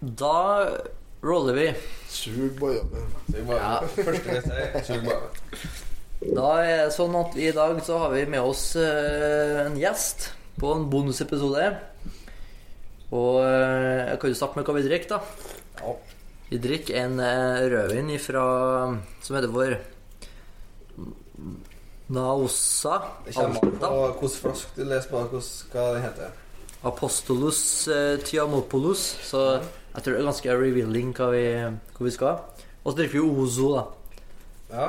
Da roller vi. Sug bojaben. Ja. Da er det sånn at i dag så har vi med oss eh, en gjest på en bonusepisode. Og eh, jeg kan jo starte med hva vi drikker, da. Ja. Vi drikker en eh, rødvin ifra, som heter for Naossa Det kommer an på Alta. hvilken flaske du leser på, hva den heter. Apostolus eh, Tiamopoulos. Så jeg tror det er ganske revealing hva vi, hva vi skal. Og så drikker vi Ozo, da. Ja,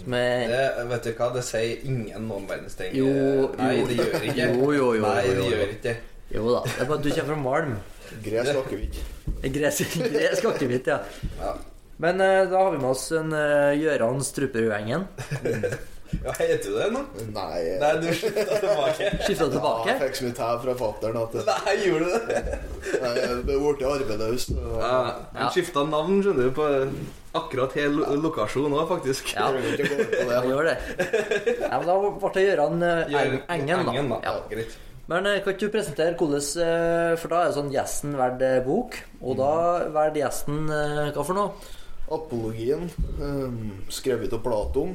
Som er det, vet du hva, det sier ingen noen verdens ting. Jo, Nei, jo. det gjør ikke. Jo, jo, jo, Nei, det jo. gjør ikke. Jo da. Det er bare at du kommer fra Malm. Gresk akevitt. Gresk, gresk akevitt, ja. Ja. Men eh, da har vi med oss en uh, Gøran Struperødengen. ja, heter du det nå? Nei, Nei, du skifta tilbake. Skifta Ja, jeg fikk så mye tæv fra fattern at Nei, gjorde du det? Nei, jeg ble arbeidsløs. Ja, ja. skifta navn, skjønner du, på akkurat hel lo lokasjon òg, faktisk. Ja. Jeg Ja, det. gjør det. Ja, men da ble det Gøran Gjør- Engen, da. Engen, da. Ja. Ja, greit. Men eh, kan ikke du presentere hvordan eh, For da er det sånn gjesten eh, bok, og da verdt gjesten eh, hva for noe? Apologien, um, skrevet av Platon,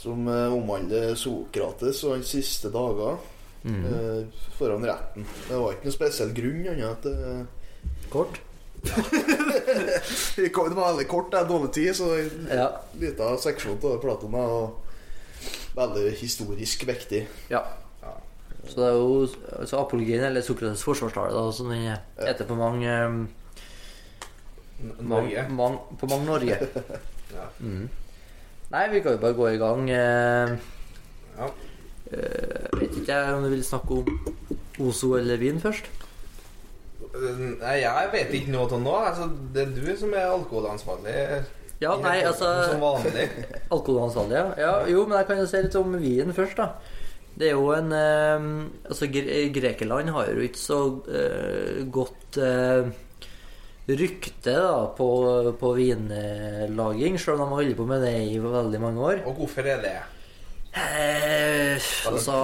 som eh, omhandler Sokrates og hans siste dager eh, foran retten. Det var ikke noen spesiell grunn, annet at det Kort? Det var veldig kort, det er dårlig tid, så en Ja. liten seksjon av Platon er veldig historisk viktig. ja. Så det er jo altså apologien, eller Sokrates forsvarstale, da, som den heter på mange um, N- Mang, Norge. mang, på mange Norge. Ja. Mm. Nei, vi kan jo bare gå i gang. Eh, Ja. eh, vet ikke jeg om du vil snakke om Ozo eller vin først? Nei, jeg vet ikke noe av nå. Altså, det er du som er alkoholansvarlig. Ja, nei, altså Som vanlig. Alkoholansvarlig, ja. ja. Jo, men jeg kan jo si litt om vinen først, da. Det er jo en eh, Altså, Gre Grekerland har jo ikke så eh, godt eh, rykte da på, på vinlaging, selv om de har holdt på med det i veldig mange år. Og hvorfor er det? Eh, altså,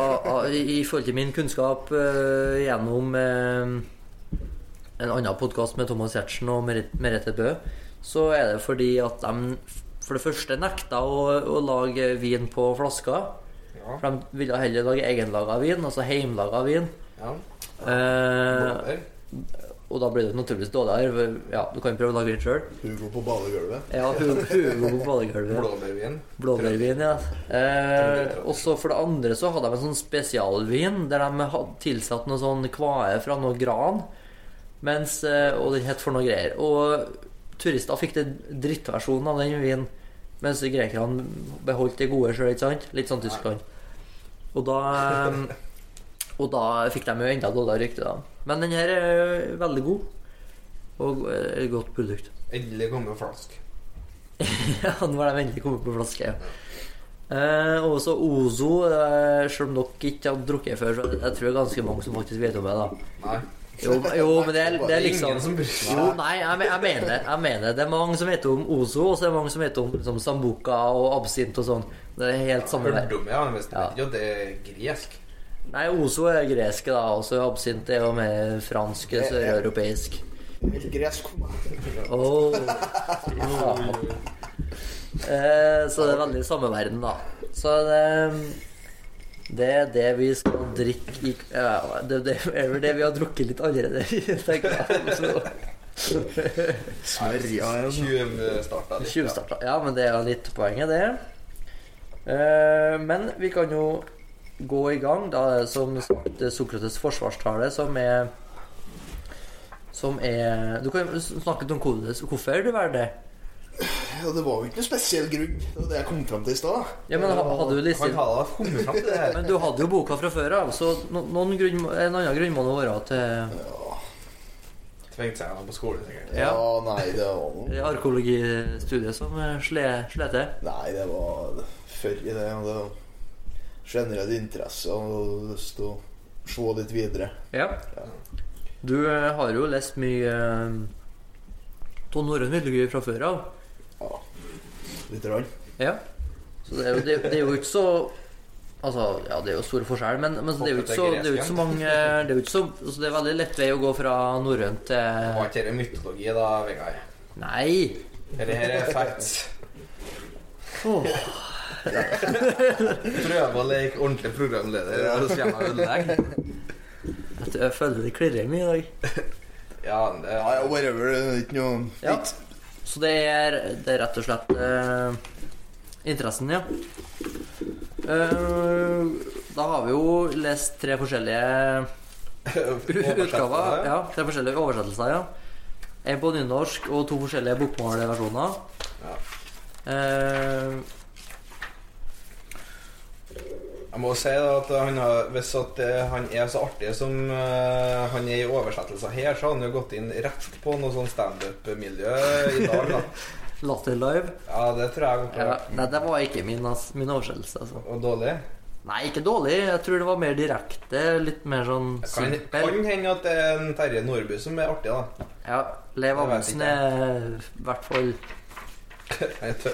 i forhold til min kunnskap eh, gjennom eh, en annen podkast med Thomas Giertsen og Merete Bø, så er det fordi at de for det første nekta å, å lage vin på flasker. Ja. For de ville heller lage egenlaga vin, altså heimlaga vin. ja. Eh. Og da blir det naturligvis dårligere. Ja, du kan prøve å lage vin sjøl. Hugo på badegulvet. Ja, Hugo Hugo på badegulvet. Blåbærvin. Blåbærvin, ja. Eh, og så for det andre så hadde de en sånn spesialvin der de hadde tilsatt noe sånn kvae fra noe gran. Mens, eh, og den het for noe greier. Og turister fikk det drittversjonen av den vinen. Mens grekerne beholdt det gode sjøl, ikke sant? Litt sånn Tyskland. Og da eh, Og da fikk de jo enda dårligere rykte, da. Men den her er veldig god. Og eh, et godt produkt. Endelig kommer flask. Ja, nå har de endelig kommet på flaske. Ja. Eh, og så Ozo, eh, selv om dere ikke har drukket før, så jeg tror det er ganske mange som faktisk vet om det. da Nei. Jo, jo men det er, det er liksom. Jo, nei, jeg, jeg, mener, jeg mener Det er mange som vet om Ozo, og så er det mange som vet om liksom, Sambuca og absint og sånn. Det er helt samme der. ja, det er gresk. Nei, Ozo er gresk, da, Også absint er jo mer fransk, søreuropeisk. Helt gresk for meg. Åh, fy faen. Eh, så det er veldig samme verden, da. Så det, det er det vi skal drikke i ja, Det, det er vel det vi har drukket litt allerede, tenker jeg. Så. Tjuvstarta litt. Ja, men det er jo litt poenget, det. Eh, men vi kan jo gå i gang. Da er det som sagt Sokrates forsvarstale som er Som er Du kan snakke litt om kodes. Hvorfor du velger det? Ja, det var jo ikke noe spesiell grunn. Det var det jeg kom fram til i stad. Ja, men hadde du. Men du hadde jo boka fra før av, så noen grunn, en annen grunn må det være at ja. Tvingte seg gjennom på skole, sikkert. Ja, Ja. nei, det var noe arkeologistudiet som eh, slet til. Nei, det var før i det. og Det var generell interesse og lyst til å se litt videre. Ja. Du eh, har jo lest mye uh, Ton norrøn mytologi fra før av. Ja, litt rann. Ja. Så det er, jo, det, det er jo ikke så Altså, ja, det er jo store forskjeller, men, men det er jo ikke så, det er jo ikke så mange Det er jo ikke så altså, Det er veldig lett vei å gå fra norrønt Var til ikke dette mytologi, da, Vegard? Nei! Dette her er facts. Åh, Prøve å leke ordentlig programleder, og så kommer jeg og ødelegger. jeg føler det klirrer mye i dag. Ja, det er ja, whatever. Det er ikke noe Ja. Så det er, det er rett og slett eh, interessen, ja. Eh, da har vi jo lest tre forskjellige utgaver. Ja, tre forskjellige oversettelser, ja. En på nynorsk og to forskjellige bokmålversjoner. Ja. Eh, Jeg må si at han har, hvis at han er så artig som uh, han er i oversettelser her, så har han jo gått inn rett på noe sånn standup-miljø i dag. da. Latter live. Ja, det tror jeg Ja, nei, det var ikke min, min oversettelse. Altså. Og dårlig. Nei, ikke dårlig. Jeg tror det var mer direkte. Litt mer sånn Kan, simpel. kan hende at det er en Terje Nordby som er artig, da. Ja, Lev Amundsen er i hvert fall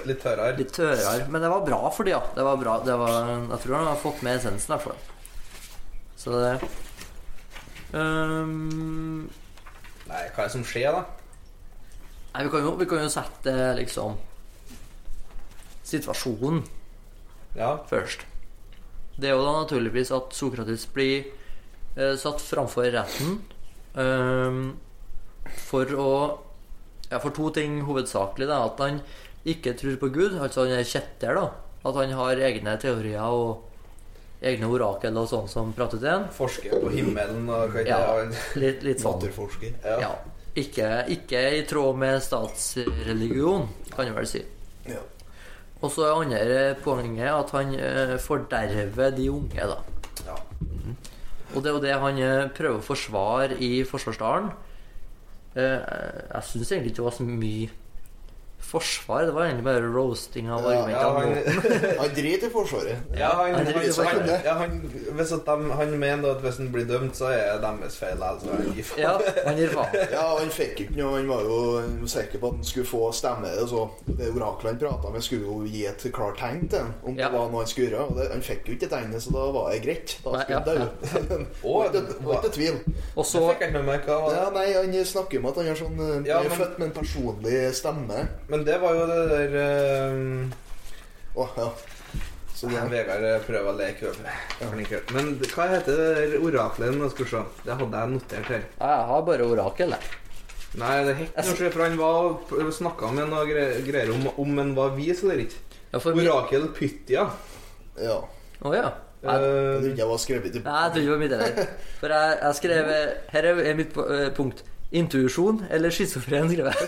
litt tørrere. litt tørrere. Men det var bra for de, ja. Det var bra. Det var, jeg tror han har fått med essensen, i hvert fall. Så det um, Nei, hva er det som skjer, da? Nei, vi kan, jo, vi kan jo sette liksom situasjonen Ja. først. Det er jo da naturligvis at Sokrates blir eh, satt framfor retten ehm, for å Ja, for to ting hovedsakelig. Det er At han ikke tror på Gud, altså han er kjetter. da At han har egne teorier og egne orakel og sånn som prater til en. Forsker på himmelen og hva Ja, litt, litt sånn. Naturforsker. Ja. Ja. Ikke, ikke i tråd med statsreligion, kan jeg vel si. Ja. Og så er andre poenget at han eh, forderver de unge, da. Ja. Og det er jo det han eh, prøver å forsvare i forsvarstalen. Eh, jeg syns egentlig ikke det var så mye forsvar. Det var egentlig bare roasting av argumentene. ja, han- Han driter i Forsvaret. Ja, han, Han han, ja, han, hvis at de, han mener at hvis han blir dømt, så er det deres feil. Altså, han gir faen. ja, han gir faen. Ja, han fikk ikke noe. Han var jo sikker på at han skulle få stemme. Så det oraklet han prata med, skulle jo gi et klart tegn til han om Ja. det var noe han skulle gjøre. Og det, han fikk jo ikke tegnet, så da var det greit. Da skulle han dø. Var ikke tvil. Og Så fikk ikke med meg hva. Ja, nei, Han snakker om at han er sånn eh, Ja, Han er men- født med en personlig stemme. Men det var jo det der eh, oh, ja. Så det, Vegard prøver å leke over. Men hva heter det der oraklet? Nå skal vi se. Det hadde jeg notert her. Jeg har bare orakel, jeg. Nei, det het noe, for han var snakka med noe gre- greier om om han var vis eller ikke. Ja, Orakel Pythia. ja. Å ja. Jeg, Eh, trodde jeg var skrevet i Nei, jeg tror ikke det var mitt heller. For jeg, jeg skrev Her er mitt eh, punkt. Intuisjon eller schizofren, skriver jeg.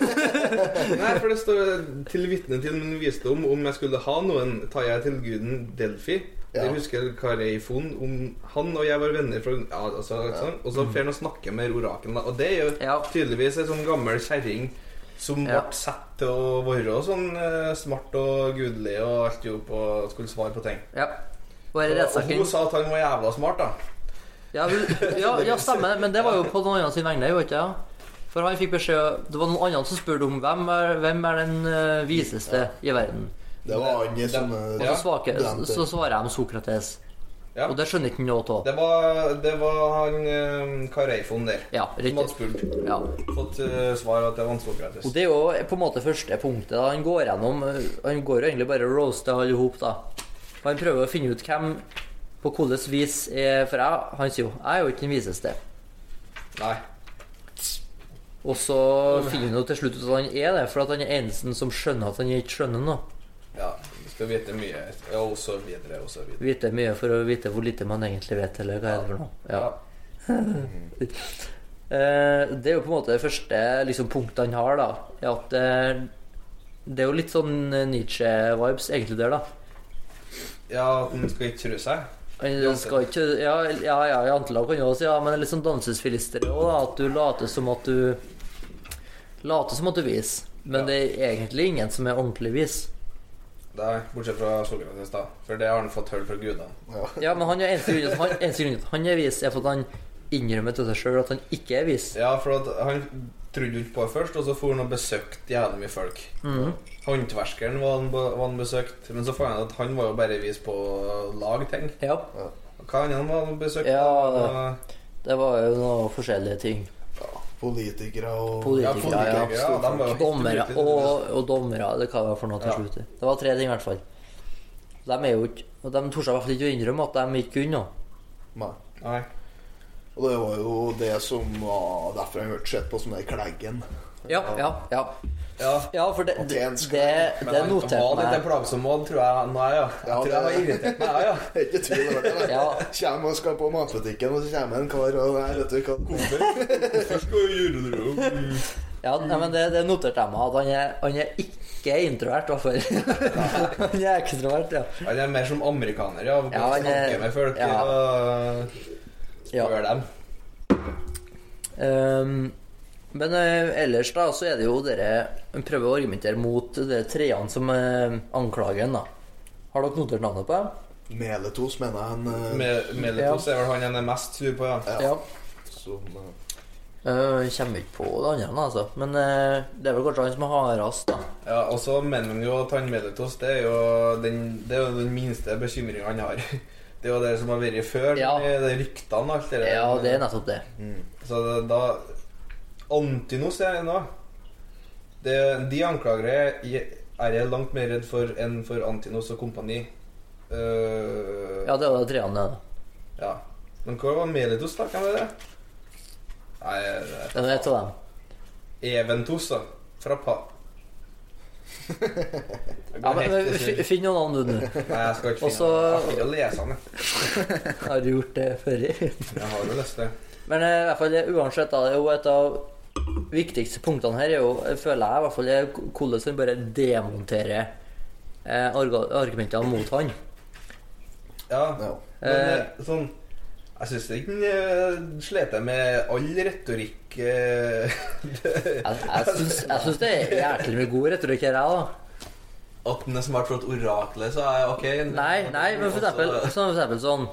Nei, for det står 'til vitne til min visdom om jeg skulle ha noen, tar jeg til guden Delfi'. Ja. Jeg husker Kareifon om han og jeg var venner fra ja, altså, sånn. Og så får han å snakke med orakelen. Og det er jo Ja. tydeligvis ei sånn gammel kjerring som Ja. ble satt til å være sånn eh, smart og gudelig og alt jo på skulle svare på ting. Ja. Og i Og, og hun sa at han var jævla smart, da. ja, ja, ja, stemmer. Men det var jo på noen andre sin vegne, jo ikke ja. For han fikk beskjed Det var noen andre som spurte om hvem er, hvem er den eh, viseste i verden. Det var han som Og så, svake, så svarer de Sokrates. Ja. Og det skjønner ikke han noe av. Det var, det var han eh, Kareifon der Ja, som hadde spurt. Ja. Fått uh, svar at det var Sokrates. Og det er jo på en måte første punktet. da Han går gjennom eh, Han går jo egentlig bare og roaster alle i hop, da. Han prøver å finne ut hvem på hvilket vis er For jeg, han sier jo 'Jeg er jo ikke den viseste'. Nei. Og så finner han jo til slutt ut at han er det, for at han er eneste som skjønner at han ikke skjønner noe. Ja, du skal vite mye. Ja, og så videre, og så videre. Vite mye for å vite hvor lite man egentlig vet, eller hva er det for noe. Ja. Eh, Det er jo på en måte det første liksom, punktet han har, da. At eh, det er jo litt sånn Nietzsche-vibes egentlig der, da. Ja, at han skal ikke tro seg. Han skal ikke Ja, ja, ja jantelag kan jo også si ja, men det er litt sånn dansesfilister òg, da. At du later som at du Later som at du vis, Men Ja. det er egentlig ingen som er ordentlig vis. Nei, bortsett fra Sokrates, da. For det har han fått høl fra gudene. Ja, men han er eneste grunn til at han, at er vis, er for at han innrømmer til seg sjøl at han ikke er vis. Ja, for at han trodde ikke på det først, og så for han og besøkte jævlig mye folk. Mhm. Håndverkeren var han, var han besøkt, men så fant han at han var jo bare vis på å lage ting. Ja. Hva annet var han besøkt? Ja, Det var jo noen forskjellige ting. Politikere og Politikere, ja. politikere, ja, Dommere og, og dommere, det var for noe til Ja. slutt. Det var tre ting, i hvert fall. De er jo ikke Og de torde i hvert fall ikke å innrømme at de ikke kunne noe. Nei. Nei. Og det var jo det som var derfor jeg hørte sett på som den kleggen. Ja, ja, ja. Ja. Ja, for det, Og det, det, det, noterte meg. han var litt meg plagsom mål, tror jeg. Nei, ja. Jeg Ja, tror jeg var irritert meg, ja. Det er ikke tvil over det. Ja. Kjem og skal på matbutikken, og så kommer en kar og Nei, vet du hva Hvorfor skal du gjøre det? Ja, nei, men det, det noterte jeg meg. At han er, han er ikke introvert, han er ekstrovert, ja. Han er mer som amerikaner, ja. Ja, han er- med folk ja. og ja. dem. Ehm, men eh, ellers da, så er det jo dere prøver å argumentere mot de treene som uh, anklager en, da. Har dere notert navnet på dem? Meletos, mener jeg. En, eh, Med, Meletos er vel han han er mest sur på, ja. ja. Som, eh, Uh, kommer ikke på det andre, altså. Men eh, det er vel kanskje han som er hardest, da. ja og så mener han jo at han Meletos det er jo den, det er jo den minste bekymringa han har. Det er jo det som har vært før, Ja. med de ryktene og alt det der. Ja, det er nettopp det. mm. Så da Antinos er en av De anklagere er er jeg langt mer redd for enn for Antinos og kompani. Uh, Ja, det var det de treene, det. ja. Men hva var Melitos, da? Hvem er det? Nei, det Det er et av dem. Eventos, da. Fra Pa... Ja, men, men. Finn noen navn, du, nå. Nei, jeg skal ikke finne noen. Jeg har ikke lese den. Har du gjort det før? Jeg har jo lest det. Men eh, i hvert fall, uansett, da, det er jo et av viktigste punktene her er jo, føler jeg i hvert fall, er hvordan han bare demonterer eh, argumentene mot han. Ja, ja. men Eh. eh, sånn Jeg syns ikke han eh, sliter med all retorikk eh, Jeg, jeg, syns, det er jæklig mye god retorikk her, jeg, da. At han er smart for at oraklet, så er jeg ok. Nei, nei, men for eksempel, sånn, for eksempel sånn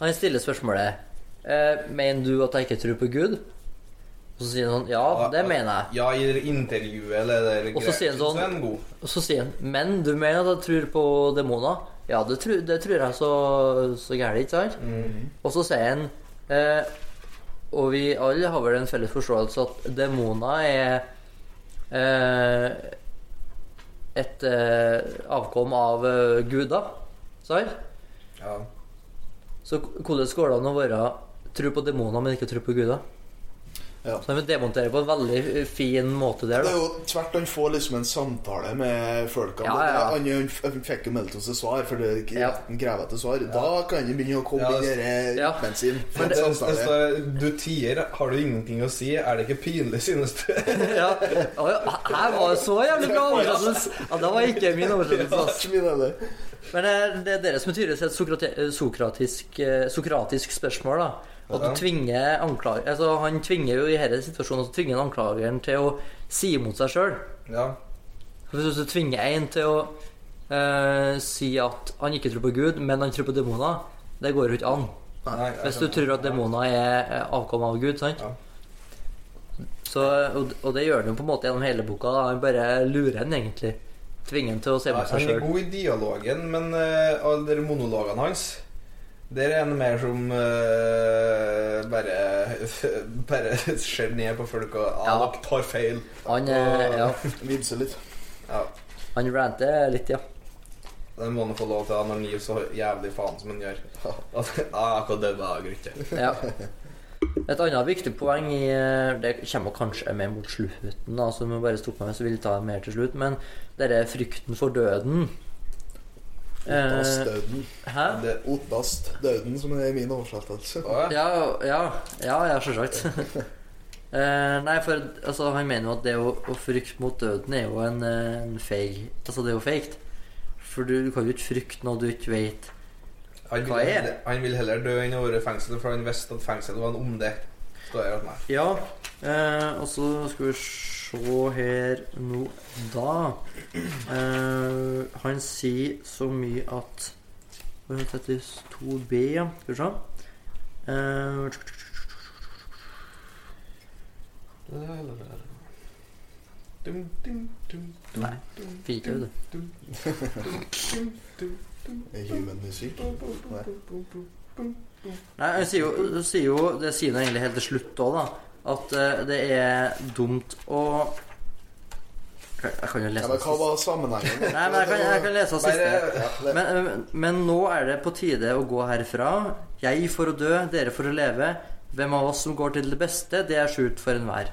Han stiller spørsmålet eh, Mener du at jeg ikke tror på Gud? Og så sier han sånn Ja, det mener jeg. Ja, i intervjuet eller det Og så sier han sånn-. Og så sier han Men du mener at jeg tror på demoner? Ja, det, tror- det tror jeg så, så gærent, ikke sant? Mm. Og så sier han eh, Og vi alle har vel en felles forståelse at demoner er eh, et eh, avkom av eh, guder. Sant? Ja. Så hvordan går det an å være tro på demoner, men ikke tro på guder? Ja. Så han demonterer på en veldig fin måte der, Det er jo tvert han får liksom en samtale med folka. Ja, ja. Han, han, han fikk jo meldt oss et svar, for det er Ja. retten krever etter svar. Da kan han begynne å komme Ja, inn i ja. rytmen sin. Men det, det, står, du tier, har du ingenting å si? Er det ikke pinlig, synes du? Ja. Å, Her var det så jævlig bra oversettelse! Ja, det var ikke min oversettelse. Men eh, det er dere som tydeligvis et sokratisk, eh, sokratisk spørsmål. da At du tvinger anklager Altså Han tvinger jo i denne situasjonen Så tvinger anklageren til å si imot seg sjøl. Ja. Hvis du tvinger en til å eh, si at han ikke tror på Gud, men han tror på demoner, det går jo ikke an. Nei, Hvis du tror at demoner er avkommet avkom av Gud, sant? Ja. Så, og, og det gjør han jo på en måte gjennom hele boka. Da. Han bare lurer han egentlig. Tvinger han til å se mot seg han er god i dialogen, men uh, alle de monologene hans Der er det mer som uh, bare Bare ser ned på folk og ah, Ja. tar feil. Han, eh, ja, Vimser litt. Ja. han ranter litt, ja. Det må han få lov til når han gir så jævlig faen som han gjør. At, ah, akkurat det var grutte. Ja. Et annet viktig poeng i eh, Det kommer kanskje mer mot slutten, da, så vi bare stoppe med, så vil jeg ta mer til slutt. Men denne frykten for døden eh, Ottast-døden. Hæ? Det, Ottast-døden, som er i min oversettelse. Å, ja. Ja, ja, ja, selvsagt. Eh, nei, for altså, han mener jo at det å, å frykte mot døden er jo en, eh, en feig Altså, det er jo feigt. For du, du kan jo ikke frykte noe du ikke vet. han, Hva vil er heller, han vil heller dø enn å være i fengsel, for han visste at fengsel var en onde. Ja, eh, og så skal vi se her nå da. Eh, han sier så mye at Hva heter det? 2B, ja. Skal vi se. Eh, dum, dum, dum, dum, Nei, fikk ikke det. Er Human musikk. Nei. Nei, jeg sier jo, sier jo Det sier han egentlig helt til slutt òg, da. At eh, det er dumt å Jeg kan jo Ja, lese men hva var sammenhengen? Nei, men jeg kan, jeg kan lese siste. Men, men, men nå er det på tide å gå herfra. Jeg for å dø, dere for å leve. Hvem av oss som går til det beste, det er skjult for enhver.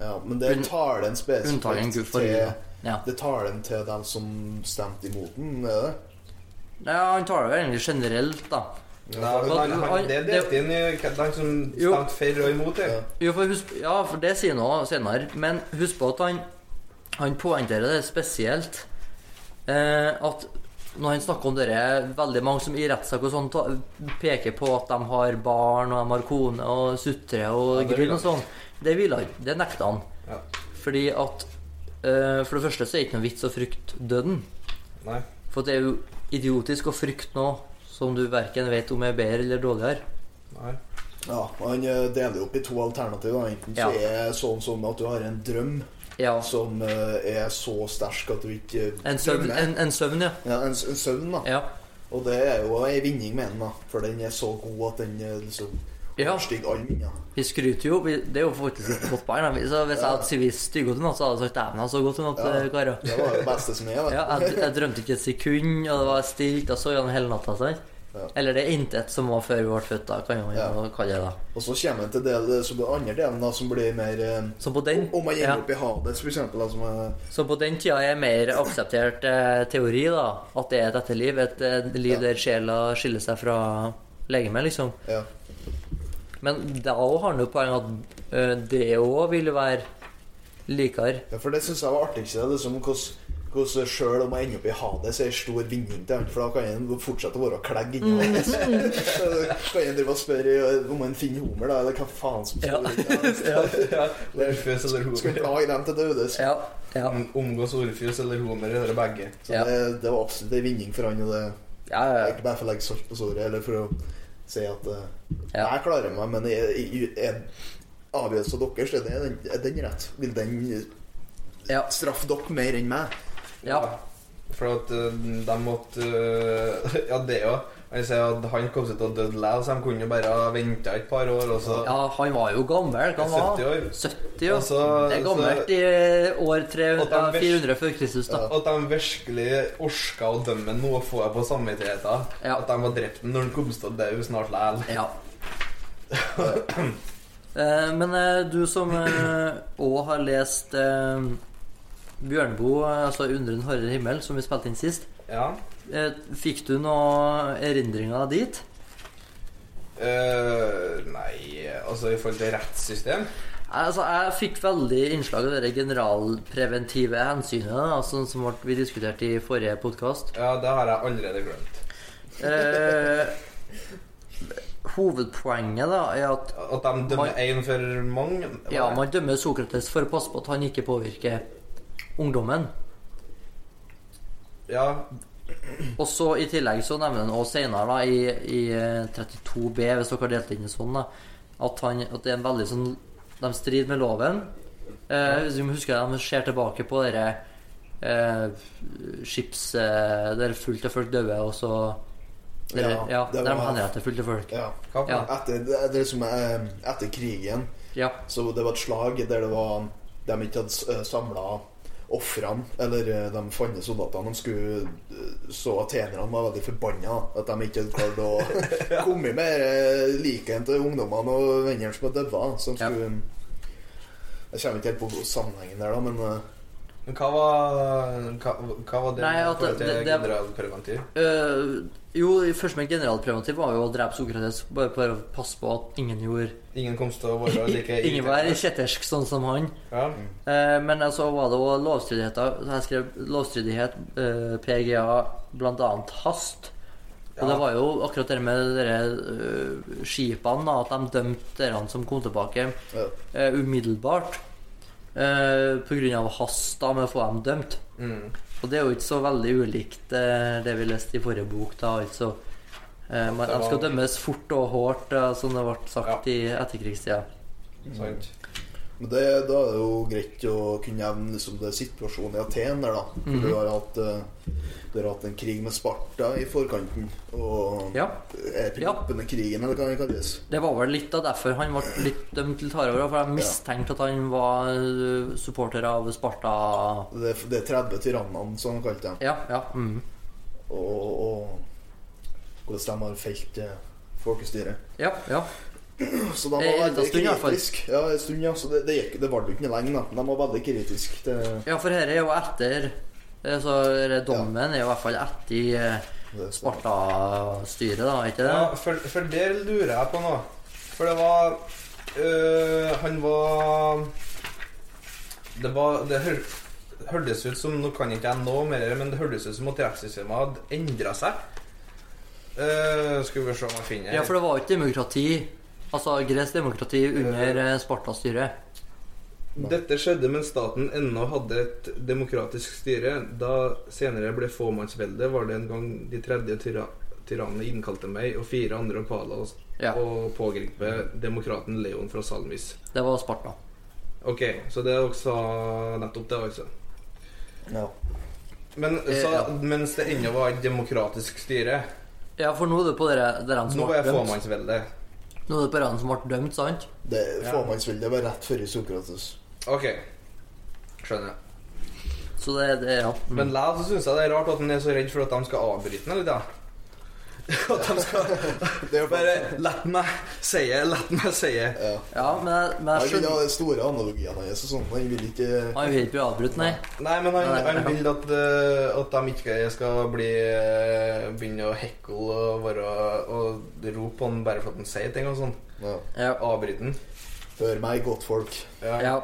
Ja, men det tar den spesifikt til Ja. Det tar den til dem som stemte imot den, er det? ja, han tar det jo egentlig generelt, da. Han, han, det delte inn i han som stemte for og imot. det. Ja. Jo, for husk, ja, for det sier han senere. Men husk på at han, han poengterer det spesielt. Eh, at når han snakker om dere veldig mange som i rettssak og sånn peker på at de har barn og de har kone og sutrer og Ja, grunn og sånn, det vil han. Det nekter han. Ja. Fordi at eh, For det første så er det ikke noe vits å frykte døden. Nei. For det er jo idiotisk å frykte noe som du verken vet om er bedre eller dårligere. Nei. Ja, Han eh, deler opp i to alternativer. Enten så Ja. er sånn som at du har en drøm Ja. som eh, er så sterk at du ikke En søvn, en, en søvn ja. Ja, en, en søvn, da. ja. Og det er jo ei vinning med den, da. For den er så god at den eh, liksom Ja. overstiger alle Ja. Vi skryter jo. Det er jo faktisk et godt barn. Så Hvis jeg hadde sett stygge ut, så hadde jeg sagt dæven, så godt i natt, Ja. eh, karer. Det var det beste som er. Ja, jeg, jeg drømte ikke et sekund, og det var stilt. Jeg så gjennom hele natta. sant? Ja. Eller det er intet som var før vi ble født, da, kan man Ja. kalle det. da. Og så kommer en til del, så den andre delen da, som blir mer Som på den, Om man gjemmer ja, opp i Hades. Da, som er, så på den tida er mer akseptert eh, teori da, at det er et etterliv. Et et liv Ja. der sjela skiller seg fra legemet, liksom. Men da har han jo poeng at eh, det òg vil være likere. ja, for det syns jeg var artigst. Det er liksom hvordan hvordan sjøl om jeg ender opp i Hades, er en stor vinning til han. For da kan han fortsette å være klegg inni Mm. Hades. Så kan han drive og spørre om han finner Homer, da, eller hva faen som Ja. står Ja. Orfeus eller Skal Homer. plage dem til dødes. Ja, ja, Om- Omgås Orfeus eller Homer eller begge. Så Ja. det, det var absolutt en vinning for han. Og det ja, ja, ja. Ikke bare for å legge salt på såret, eller for å si at uh, Ja. jeg klarer meg, men avgjørelsen deres, er den, er den rett? Vil den ja. straffe dere mer enn meg? ja. For at uh, de måtte uh, Ja, det jo. Han sier at han kom til å dø likevel, så de kunne jo bare ha venta et par år, og så Ja, han var jo gammel. Han var 70 år. 70 år. Altså, det er gammelt i år 300, Og de 400 før Kristus, da. At de virkelig orka å dømme noe jeg på samvittigheten. Ja. At de var drept når han kom til å dø snart likevel. Ja. Eh, Men eh, du som òg har lest eh, Bjørneboe, altså den harde himmel', som vi spilte inn sist, Ja. eh, fikk du noen erindringer dit? Uh, nei, altså i forhold til rettssystem Altså, Jeg fikk veldig innslag av det generalpreventive hensynet, da, sånn som vi diskuterte i forrige podkast. Ja, det har jeg allerede glemt. Eh, hovedpoenget da er at At de dømmer én for mange. ja, man dømmer Sokrates for å passe på at han ikke påvirker ungdommen. Ja, Og så I tillegg så nevner han også senere da, i, i eh, 32b, hvis dere har delt inn i sånn, da, at, han, at det er en veldig sånn De strider med loven. Eh, hvis vi husker De ser tilbake på dere eh, skips eh, Der fullt av folk døde, og så dere, Ja, ja, Der de henretter fullt av folk. Ja. Ja. Etter, det, det som, eh, etter krigen Ja. Så det var et slag der det var de ikke hadde samla ofrene, eller eh, de fanne soldatene. De skulle så så atenerne var veldig forbanna at de ikke hadde klart å komme med eh, liket til ungdommene og vennene som var døde. Så de Ja. Jeg kommer ikke helt på sammenhengen der, da, men eh, Men hva var, hva, hva var det Nei, at til det- det- generalpreventiv? Øh, jo, først med generalpreventiv var jo å drepe Sokrates bare for å passe på at ingen gjorde Ingen kom til å være like Ingen var kjettersk sånn som han. Ja. Uh, men så var det òg lovstridigheter. Jeg skrev lovstridighet, uh, PGA, blant annet hast. Og det var jo akkurat det med de uh, skipene, at de dømte dere som kom tilbake ja. eh, umiddelbart. Uh, på grunn av hast da, med å få dem dømt. Mm. Og det er jo ikke så veldig ulikt eh, det vi leste i forrige bok. da, altså eh, man, De skal dømmes fort og hardt, eh, som det ble sagt Ja. i etterkrigstida. Sant. Men det, da er det jo greit å kunne nevne liksom, det situasjonen i Aten der, da. For Mhm. du, har hatt, eh, du har hatt en krig med Sparta i forkanten. Og Ja. er ja. krigen, eller hva det kalles. Det var vel litt av derfor han ble litt dømt til Tarjei. For jeg mistenkte at han var eh, supporter av Sparta. Det, det er 30 tyrannene, som han kalte dem. Ja, ja. Mm. Og, og hvordan de har felt eh, folkestyret. Ja, ja. Så de var Eh, veldig kritiske. Ja, en stund, ja. Så det, det, gikk, det varte jo ikke lenge, da. De var veldig kritiske til ja for dette er jo etter eh, Så dommen dommen er jo i hvert fall etter eh. Sparta-styret, da, ikke det? Ja, for, for der lurer jeg på noe. For det var øh, Han var Det var Det hør, hørtes ut som Nå kan ikke jeg nå mer, men det hørtes ut som at rettssystemet hadde endra seg. Uh, skal vi se om jeg finner Ja, for det var jo ikke demokrati. Altså gresk demokrati under uh, Sparta-styret. Dette skjedde mens staten ennå hadde et demokratisk styre. Da senere ble fåmannsvelde, var det en gang de tredje tyra tyrannene innkalte meg og fire andre opala og, Ja. og pågripe demokraten Leon fra Salmis. Det var Sparta. Ok, så det er også nettopp det, altså. Ja. Men Eh, så, ja. mens det ennå var et demokratisk styre Ja, for nå er det på dere, dere som Nå er dømt. Nå er det bare han som ble dømt, sant? Det er Ja. Det var rett før Sokrates. Ok, skjønner. Så det, det ja. Mm. Men likevel så syns jeg det er rart at han er så redd for at de skal avbryte da. At de skal bare La meg si la meg si ja. Ja, men jeg, men Han vil ha store analogiene hans og sånn. Han vil ikke Han vil ikke bli avbrutt, nei. Nei, men han, han vil at, eh, at de ikke skal bli eh, begynne å hekle og, være, og rope på han bare for at han sier ting og sånn. ja. Ja. Avbryte den. Hør meg, godtfolk. Ja. ja.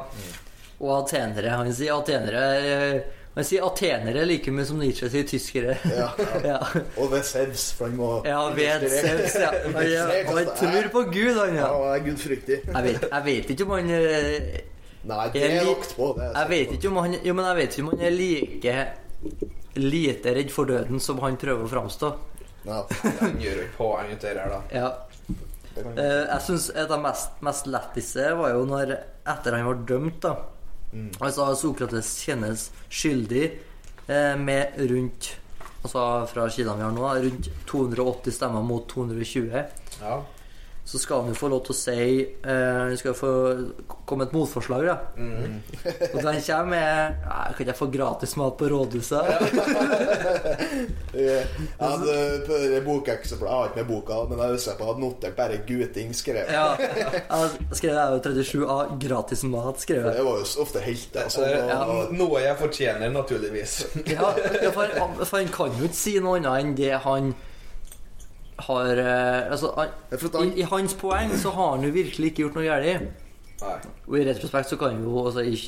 Og atenere. Han sier atenere jeg sier atenere like mye som Nietzsche sier tyskere. Ja. Ja, Og ved Sevs, for han må ja ved Sevs, ja. Han, ja. han tror på Gud, han, Ja, ja. han er gudfryktig. Jeg vet, jeg vet ikke om han eh, Nei, det er lagt på. Det er Jeg vet ikke om han Jo, men jeg vet ikke om han er like lite redd for døden som han prøver å framstå. Ja, Han gjør jo poeng ut her, da. Ja. det. Eh, jeg syns et av mest, mest letteste var jo når etter han var dømt, da. Mm. Altså Sokrates kjennes skyldig eh, med rundt Altså fra kildene vi har nå, rundt 280 stemmer mot 220. Ja. Så skal han jo få lov til å si uh, Han skal få komme et motforslag, da. Mm. Og han kommer med ja, Kan jeg få gratis mat på rådhuset? Jeg hadde på det bokeksemplet Jeg har ikke med boka, men jeg husker på at notert bare 'guting' skrevet. Ja. Jeg skrev jeg jo 37A. Gratis mat, skrev jeg. det var jo ofte helter. Så det er og, noe jeg fortjener, naturligvis. Ja, ja, for, for han kan jo ikke si noe annet enn det han har eh, Altså, han, i, I hans poeng så har han jo virkelig ikke gjort noe galt. Og i retrospekt så kan vi jo altså, i,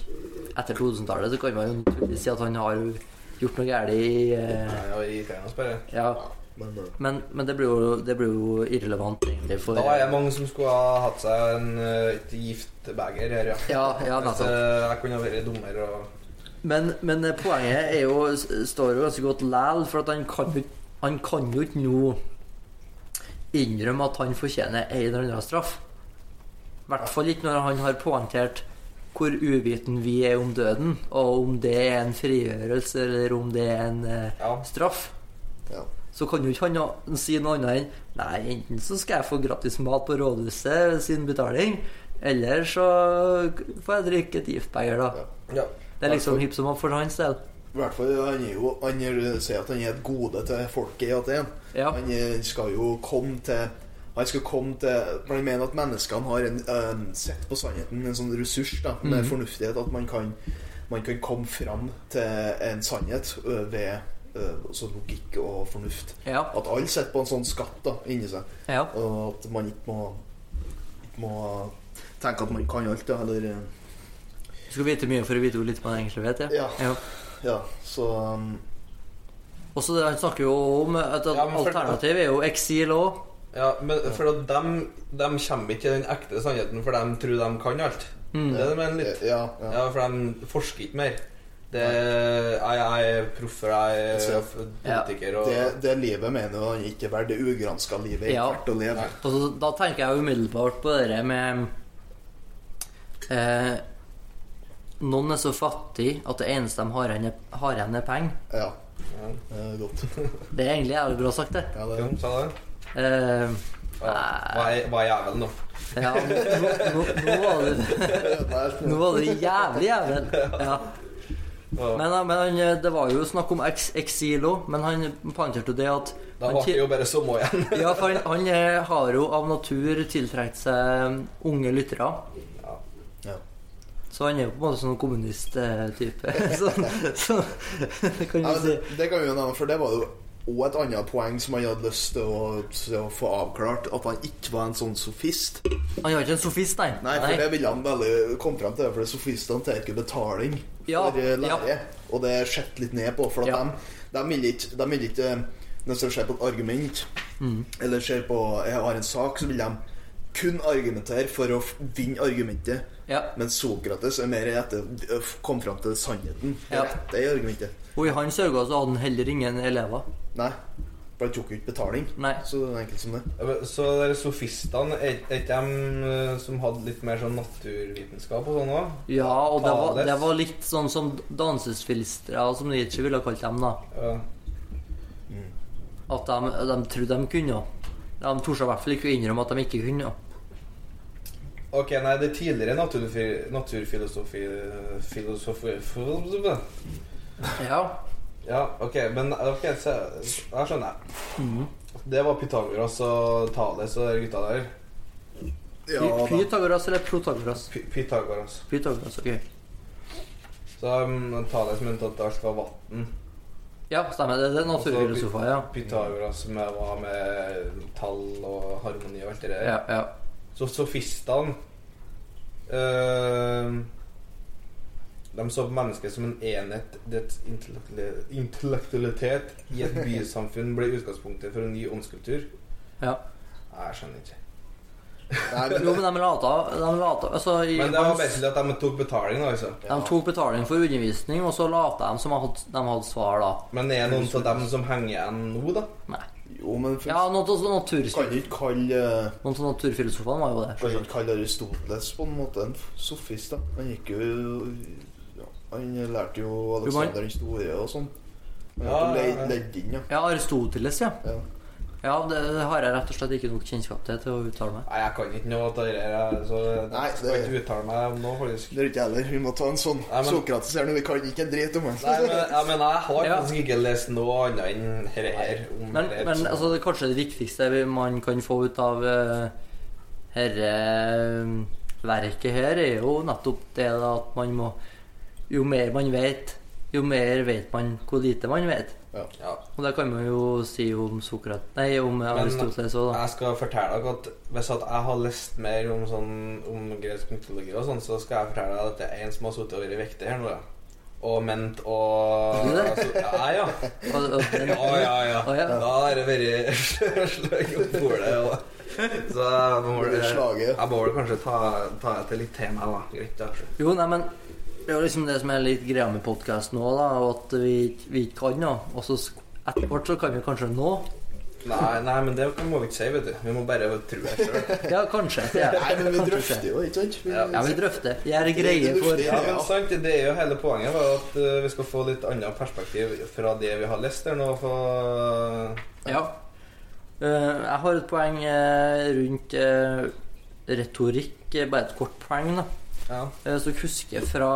Etter 2000-tallet så kan man jo naturligvis si at han har gjort noe galt i eh. Ja. men, eh, Men, men det blir jo, det blir jo irrelevant, egentlig, for Da er det mange som skulle ha hatt seg en, eh, gift beger her, ja. Ja, ja, eh, jeg kunne ha vært dummer og Men, men poenget er jo, står jo ganske godt læl, for at han kan jo han kan jo ikke nå innrømme at han fortjener en eller annen straff. I hvert fall ikke når han har poengtert hvor uviten vi er om døden, og om det er en frigjørelse eller om det er en eh, Ja. straff. ja. Så kan jo ikke han si noe annet enn Nei, enten så skal jeg få gratis mat på rådhuset sin betaling, eller så får jeg drikke et giftbeger, da. Ja. Det er liksom hipp som happ for hans del. I hvert fall, Han er jo Han er- sier at han er et gode til folket i Aten. Ja. Han skal jo komme til Han skal komme til For han mener at menneskene har en, en sett på sannheten, en sånn ressurs da med mm. fornuftighet. At man kan, man kan komme fram til en sannhet ved ø, altså logikk og fornuft. Ja. At alle sitter på en sånn skatt da inni seg. ja. Og at man ikke må, ikke må tenke at man kan alt, da. Eller skal vite mye for å vite hvor litt man egentlig vet, ja. Ja. Ja. Så um, Også det, Han snakker jo om at et Ja, for- alternativ er jo eksil òg. Ja, men for at de, de kommer ikke til den ekte sannheten, for de tror de kan alt. Mm. Det er det mener litt. Ja, ja. Ja, for de forsker ikke mer. Det jeg, jeg er proffer, jeg er Så- politiker og Det, det livet mener han ikke er verdt. Det ugranska livet er Ja. ikke verdt å leve. Og da tenker jeg umiddelbart på det med eh, noen er så fattig at det eneste de har igjen, er- er penger. Ja, Ja. det er godt. Det er egentlig jævlig bra sagt, det. Ja, det Jo, sa det. Eh, Ja. Hva er, hva er jævelen, da? ja, nå, nå, nå, var det, nå var det jævlig jævel. Ja. Ja. Men, men han, det var jo snakk om eks eksil òg, men han poengterte jo det at Da han ble det jo bare sommer igjen. Ja, for han, han eh, har jo av natur tiltrukket seg unge lyttere. Ja. Ja. Så han er jo på en måte sånn kommunist-type. Sånn, så, kan du men si. det, det kan vi jo nevne, for det var jo òg et annet poeng som han hadde lyst til å, til å få avklart. At han ikke var en sånn sofist. Han var ikke en sofist, nei. Nei, for det ville han veldig komme frem til. For sofistene tar ikke betaling Ja, for eh, lære. ja. Og det er sett litt ned på. For at Ja. de, de vil ikke, de vil ikke Når de ser på et argument, Mm. eller ser på Jeg har en sak, så vil de kun argumentere for å vinne argumentet. Ja. Men Sokrates er mer etter å f- komme fram til sannheten. Det Ja. rette i argumentet. Og i hans øyne så hadde han heller ingen elever. Nei. For han tok jo ikke betaling. Nei. Så enkelt som det. Så de sofistene, er er ikke de eh, som hadde litt mer sånn naturvitenskap og sånn òg? Ja, og det var, det var litt sånn som dansesfilistere, som Nietzsche ville kalt dem, da. Ja. At de, de trodde de kunne. De torde i hvert fall ikke å innrømme at de ikke kunne. Ok, nei, det er tidligere naturfilosofi filosofi, filosofi. Ja. Ja, ok, men ok, så, jeg skjønner. Det var Pythagoras og Thales og de gutta der. Ja, da. Pythagoras eller Protagoras? Py Pythagoras. Pythagoras, ok. Så um, Thales mente at alt var vann. Ja, stemmer. Det, det er naturfilosofer, ja. Pythagoras med, var med tall og harmoni og alt det der. Ja, ja. Så sofistene eh, De så på mennesket som en enhet. Dets intellektualitet i et bysamfunn ble utgangspunktet for en ny åndskultur. ja. Jeg skjønner ikke. Nei, Jo, men, de lata, de lata altså, i Men det var bedre basically at de tok betaling, da. altså De tok betaling for undervisning, og så lata de som de hadde, de hadde svar, da. Men er det noen av dem som henger igjen nå, da? Nei. Jo, men for, Ja, noen av kan natur, ikke kalle noen av naturfilosofene var jo det. Kan ikke kalle Aristoteles på en måte en sofist, da? Han gikk jo ja, Han lærte jo Alexander den store og sånn. Ja, ja, ja. Ja, Aristoteles, ja. ja. Ja, det har jeg rett og slett ikke nok kjennskap til til å uttale meg. Nei, jeg kan ikke noe av det der, så Nei, det... skal ikke uttale meg om noe, faktisk. Det er ikke jeg heller. Vi må ta en sånn Nei, men- Sokrates her nå. Vi kan ikke en drit om Nei, det. men, jeg, mener, jeg har Ja. faktisk ikke lest noe annet enn her, her. Om Men, det, men altså, det, kanskje det viktigste man kan få ut av uh, herre verket her, er jo nettopp det at man må Jo mer man vet, jo mer vet man hvor lite man vet. Ja. Og det kan man jo si om Sokrat... Nei, om Aristoteles òg, da. Jeg skal fortelle dere at hvis at jeg har lest mer om, sånn, om gresk mytologi, og sånn, så skal jeg fortelle deg at det er en som har sittet og vært viktig her nå. Ja. Og ment og altså, Ja, ja. Og Ja, ja, ja. Å, ja. Da har det vært sløk opp bordet. Og, så jeg må, Det jeg må vel kanskje ta, ta til litt til meg, da. Greit, da. Jo, nei, men det er jo liksom det som er litt greia med podkasten òg, da. At vi, vi ikke kan noe. Og så etter hvert så kan vi kanskje nå. Nei, nei, men det må vi ikke si, vet du. Vi må bare tro det sjøl. Ja, kanskje. Ja, Nei, men vi kanskje drøfter jo, ikke sant? Ja, Ja, vi drøfter. Gjør greie for Ja, men sant, det er jo hele poenget var at eh, vi skal få litt annet perspektiv fra det vi har lest her nå. For, Ja. Uh, jeg har et poeng eh, rundt retorikk. Bare et kort poeng, da. Ja. Eh, så husker jeg fra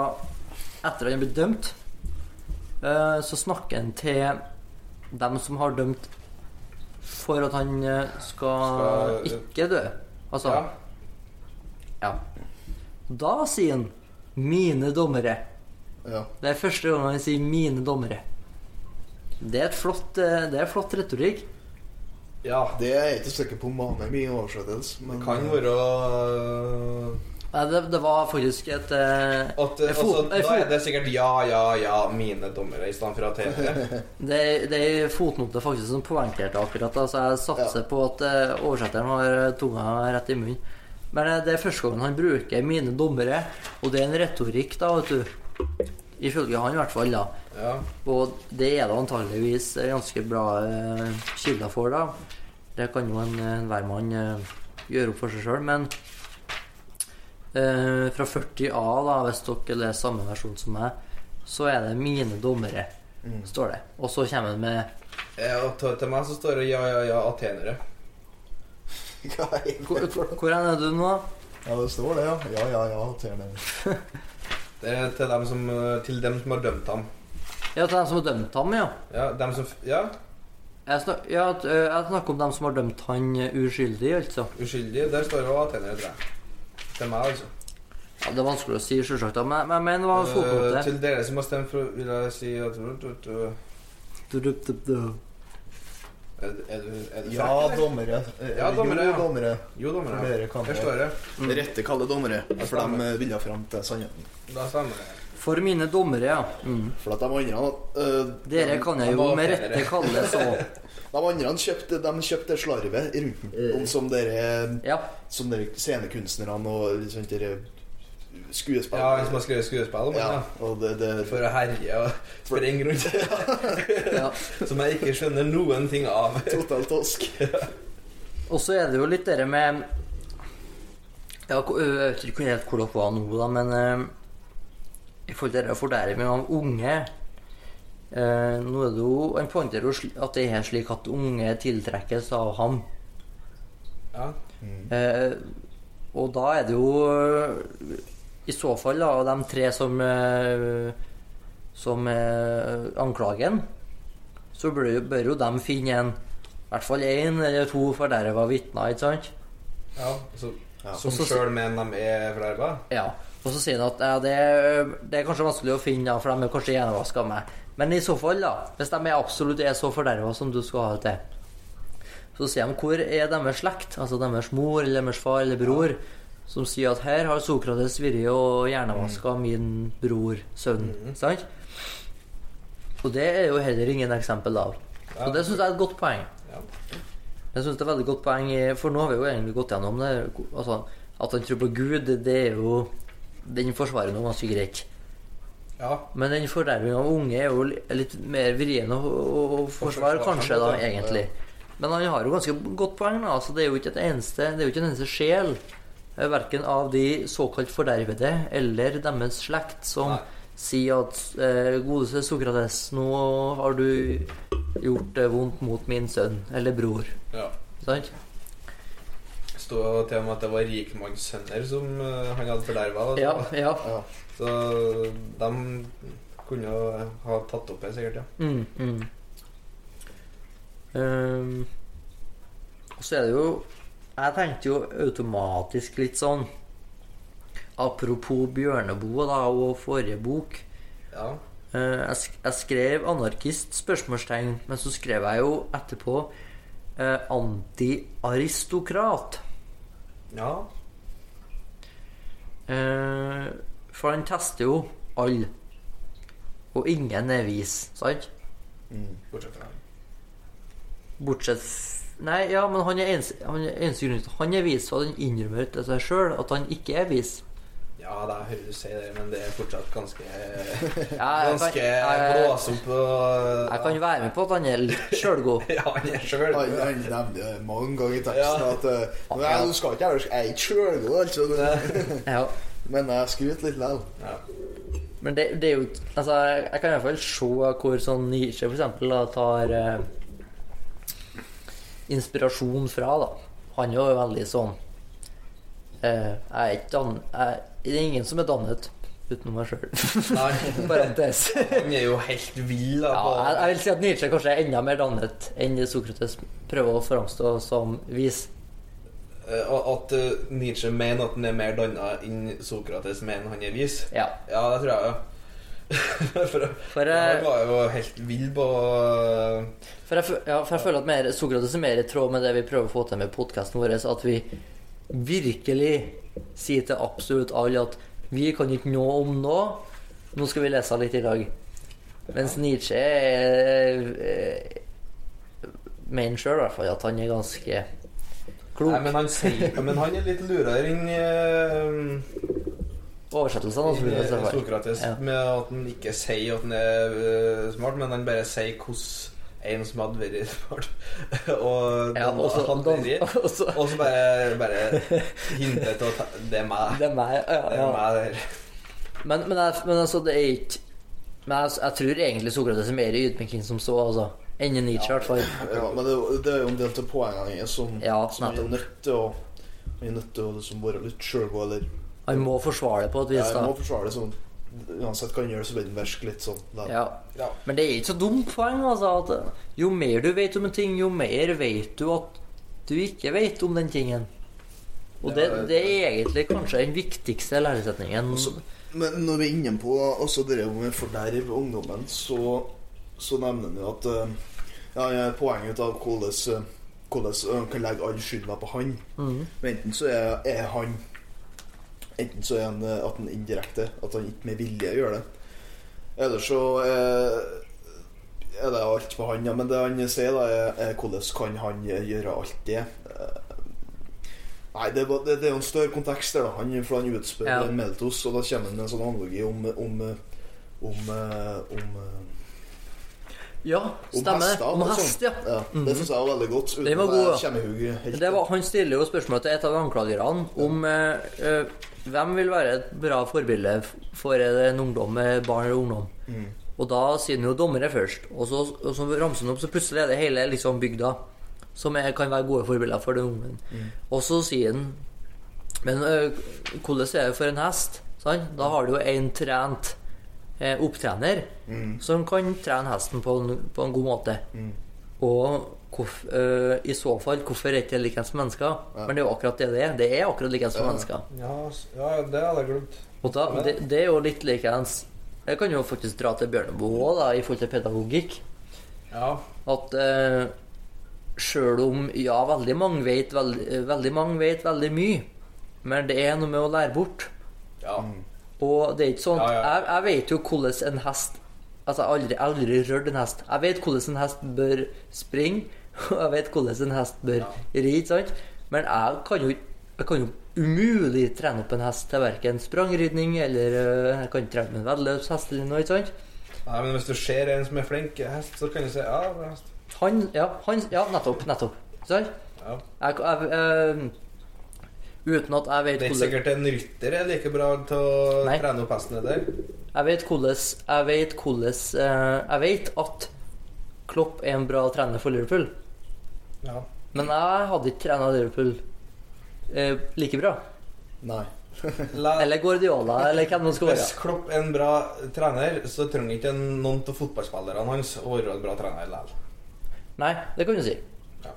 etter han ble dømt, eh, så snakker han til dem som har dømt for at han eh, skal, ikke dø. Altså ja. ja. Da sier han 'mine dommere'. ja. Det er første gang han sier 'mine dommere'. Det er et flott, det er flott retorikk. ja. Det er ikke sikker på om han er min oversettelse. Men Det kan være Nei, det, det var faktisk et eh, at, Jeg altså, Da er det sikkert ja, ja, ja, mine dommere, i stedet for at det det. Er- er fotnote faktisk som poengterte akkurat. Altså jeg satser Ja. på at eh, oversetteren har tunga rett i munnen. Men eh, det er første gangen han bruker 'mine dommere', og det er en retorikk, da, vet du. Ifølge han, i hvert fall. da Ja. Og det er det antageligvis ganske bra eh, kilder for, da. Det kan jo en- enhver mann eh, gjøre opp for seg sjøl, men eh, fra 40A, da, hvis dere leser samme versjon som meg, så er det 'mine dommere', Mm. står det. Og så kommer det med Ja, til, til meg så står det ja, ja, ja, atenere. Hvor, hvor- er du nå? ja, det står det, ja. Ja, ja, ja. atenere. det. Er til dem som, eh, til dem som har dømt ham. Ja, til dem som har dømt ham, ja. Ja, dem som Ja, Jeg, snak, ja, øh, jeg snakker om dem som har dømt han øh, uskyldig, altså. Uskyldig? Der står det atenere, tror jeg. Til meg, altså. Ja, det er vanskelig å si, selvsagt, men, men, men hva fotnote? til dere som har stemt for, vil jeg si at du, du, du, Du, du, du, du. Er, er du, er du Ja, dommere. Ja, dommere, Jo, dommere. Jo, dommere. Dere kan Forstår det. står det. Mm. Rette kalle dommere. For de vil ville fram til sannheten. Da stemmer det. For mine dommere, ja. Mm. For at de andre uh, Dere de, kan jeg de, jo med rette kalle så. de andre kjøpte, de kjøpte slarvet rundt om som dere Ja. Som dere scenekunstnerne og sånt dere skuespill. Ja, hvis som har skrevet skuespill om ja, ja. det, det For å herje og sprenge rundt. ja. Som jeg ikke skjønner noen ting av. Totalt tosk. Og så er det jo litt det med Jeg vet ikke helt hvor dere var nå, da, men i forhold til det forderving av unge eh, Nå er det jo Han poengterer jo at det er slik at unge tiltrekkes av ham. Ja. Eh, og da er det jo eh, i så fall da, de tre som eh, som er anklagen, så bør, bør jo de finne en i hvert fall én eller to forderva vitner, ikke sant? ja altså, Ja. Som sjøl mener de er forderva? Ja. Og så sier han at ja, det, det er kanskje vanskelig å finne, for de er kanskje gjenvaska av meg. Men i så fall, da, hvis de er absolutt er så forderva som du skal ha det til, så sier de hvor er deres slekt, altså deres mor eller deres far eller bror, som sier at her har Sokrates vært og hjernevaska min bror, sønn. Sant? Og det er jo heller ingen eksempel av. Så Ja. det syns jeg er et godt poeng. Jeg synes det er veldig godt poeng, for nå har vi jo egentlig gått gjennom det. Altså, at han tror på Gud, det er jo Den forsvarer noe ganske greit. ja. Men den fordervinga av unge er jo litt mer vrien å, å, forsvare, kanskje, da, egentlig. Men han har jo ganske godt poeng, da. Altså, det er jo ikke et eneste Det er jo ikke en eneste sjel, verken av de såkalt fordervede eller deres slekt, som Nei. sier at eh, godeste Sokrates, nå har du gjort det vondt mot min sønn eller bror. ja. Sant? Det sto til og med at det var rikmannssønner som eh, han hadde forderva. Ja, ja. Ja. Så de kunne jo ha tatt opp det, sikkert. ja Mm, mm. Um, så er det jo Jeg tenkte jo automatisk litt sånn Apropos Bjørneboe da, og forrige bok. Ja. Uh, jeg, sk jeg skrev 'anarkist?' spørsmålstegn, men så skrev jeg jo etterpå uh, 'antiaristokrat'. Ja. Eh, for han tester jo alle. Og ingen er vis, sant? Mm. Bortsett fra Bortsett Nei, ja, men han er eneste, han er eneste grunn til at han er vis, og han innrømmer til seg sjøl at han ikke er vis. Ja, det er hører du si det, men det er fortsatt ganske Ganske jeg, blås opp og jeg kan være med på at han er litt sjølgod. Ja, han er sjøl. Han, nevner det mange ganger i teksten Ja. at eh, Nei, du skal ikke være Jeg er ikke sjølgod, altså. Ja. Men jeg skryter litt likevel. Ja. Men det, det er jo Altså, jeg kan i hvert fall se hvor sånn Nietzsche for eksempel da, tar eh, inspirasjon fra, da. Han er jo veldig sånn Jeg er ikke dan... Jeg, det er ingen som er dannet utenom meg sjøl. Parentes. han er jo helt vill. Ja, jeg, jeg vil si at Nietzsche kanskje er enda mer dannet enn Sokrates prøver å framstå som vis. Eh, at eh, Nietzsche mener at han er mer danna enn Sokrates mener han er vis. Ja. Ja, det tror jeg, ja. for, For, han eh, var jo helt vill på For jeg, ja, for jeg føler at mer, Sokrates er mer i tråd med det vi prøver å få til med podkasten vår. At vi virkelig sier til absolutt alle at vi kan ikke noe om noe. Nå skal vi lese litt i dag. Mens Nietzsche er, er, mener sjøl i hvert fall at han er ganske klok. Nei, men han, sier, men han er litt lurere enn uh, Oversettelsene altså, si i hvert. Sokrates. Ja. Med at han ikke sier at han er uh, smart, men han bare sier hvordan en som hadde vært barn, og Ja, og så- bare, bare hintet til at det er meg. Det er meg, ja. Det er meg der. Men, men, jeg, men altså, det er ikke Men jeg, jeg tror egentlig Sokrates er mer ydmyking som så, altså. Enn Nietzsche, i hvert fall. Ja, men det, det er jo en del av poengene hans som, Ja, som er nødt til å Vi er nødt til å liksom være litt sjølgode, eller Han må forsvare det på et vis, Jeg da. må forsvare det sånn Uansett hva han gjør, så blir han virke litt sånn. Ja. Ja. Men det er ikke så dumt poeng, altså. At jo mer du vet om en ting, jo mer vet du at du ikke vet om den tingen. Og det, det er egentlig kanskje den viktigste læresetningen. Også, men når vi er inne på også det med forderv ungdommen, så, så nevner han jo at eh, ja, poenget av hvordan, eh, hvordan han kan legge all skylda på han. Mm. Men enten så er, er han Enten så er han eh, at han indirekte, at han ikke med vilje gjør det. Eller så er, er det alt på han. Ja. Men det han sier, da, er, er hvordan kan han gjøre alt det? Eh, Nei, det, det, det er jo en større kontekst der, da. Han, for han utspør Ja. Meltos, og da kommer han med en sånn analogi om om, om, om, om Ja, om stemmer. hester, Om og sånn. hest, ja. ja. Det syns jeg var veldig godt. Uten god, ja. Det var, han stiller jo spørsmål til et av anklagerne om eh, eh, hvem vil være et bra forbilde for en ungdom med barn eller ungdom. Mm. Og da sier han jo dommere først, og så, og så ramser han opp, så plutselig er det hele liksom bygda som er, kan være gode forbilder for den ungen. Mm. Og så sier han Men øh, hvordan er det for en hest? Sant? Da har du jo en trent eh, opptrener Mm. som kan trene hesten på en, på en god måte. Mm. Og hvorf, øh, i så fall, hvorfor er det ikke likens som mennesker? Ja. Men det er jo akkurat det det er. Det er akkurat likens med Ja. mennesker. Ja, ja, det hadde jeg glemt. Og da, det, det er jo litt likens Jeg kan jo faktisk dra til Bjørneboe òg, da, i forhold til pedagogikk. Ja. At eh, sjøl om ja, veldig mange vet veldig, veldig mange vet veldig mye, men det er noe med å lære bort. ja. Og det er ikke sånn Ja, ja. Jeg, jeg vet jo hvordan en hest Altså, jeg har aldri, aldri rørt en hest. Jeg vet hvordan en hest bør springe, og jeg vet hvordan en hest bør ri, sant? Men jeg kan jo jeg kan jo umulig trene opp en hest til verken sprangridning eller øh, Jeg kan trene med en veddeløpshest eller noe, ikke sant? Nei, men hvis du ser en som er flink hest, så kan du si ja, hest. Han Ja, han, ja nettopp. Nettopp. Sant? Ja. Jeg, jeg, øh, uten at jeg vet Det er ikke sikkert en rytter er like bra til å Nei. trene opp hestene der. Jeg vet hvordan Jeg vet hvordan eh, Jeg vet at Klopp er en bra trener for Liverpool. Ja. Men jeg hadde ikke trena Liverpool eh, like bra. Nei. La, Eller Guardiola, eller hvem det skal hvis. Klopp er en bra trener, så trenger ikke noen av fotballspillerne hans å være en bra trener likevel. Nei, det kan du si. Ja.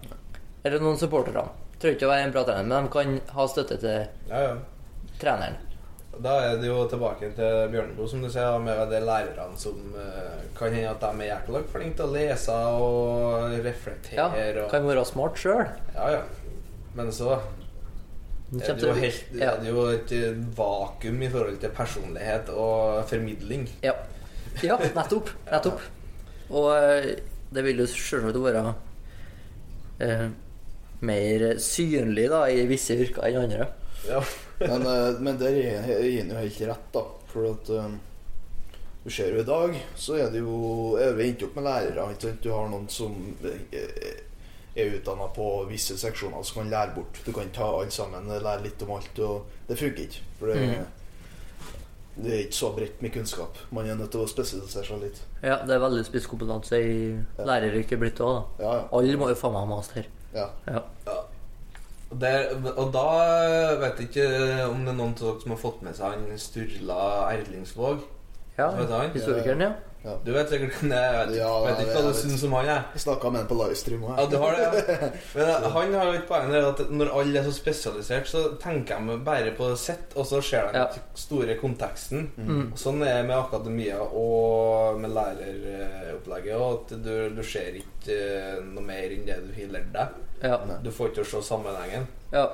Eller noen supportere. Trenger ikke å være en bra trener, men de kan ha støtte til Ja, ja. treneren. Da er det jo tilbake til Bjørneboe, som du sier, med de lærerne som eh, kan hende at de er jækla flinke til å lese og reflektere. Ja, kan være smart sjøl. ja, ja. Men så er det jo, helt, ja. er det jo et eh, vakuum i forhold til personlighet og formidling. Ja. ja, nettopp. Nettopp. Og eh, det vil jo selvsagt være eh, mer synlig da i visse yrker enn andre. Ja. Men, eh, men der gir han jo helt rett, da. For at um, du ser jo i dag, så er det jo er vi endt opp med lærere. Ikke sant? Du har noen som eh, er utdanna på visse seksjoner som kan lære bort. Du kan ta alle sammen, lære litt om alt, og det funker ikke. For det, det er ikke så bredt med kunnskap. Man er nødt til å spesialisere seg litt. Ja, det er veldig spisskompetanse i læreryrket blitt òg, da. Ja, ja. Alle må jo faen meg ha master. Ja. Ja. Der, og da vet jeg ikke om det er noen av dere som har fått med seg han Sturla Erlingsvåg. ja? Historikeren, ja. Du vet sikkert hvem det er. Jeg vet, Ja, vet ikke hva du syns om han. Jeg. Snakka med en på livestream Ja, òg. du har det, ja. Men eh, han har et poeng der at når alle er så spesialisert, så tenker de bare på sitt, og så ser de Ja. store konteksten. Mm. Sånn er det med akademia og med læreropplegget. Og at du, du ser ikke eh, noe mer enn det du har lært deg. Ja. Du får ikke å se sammenhengen. ja.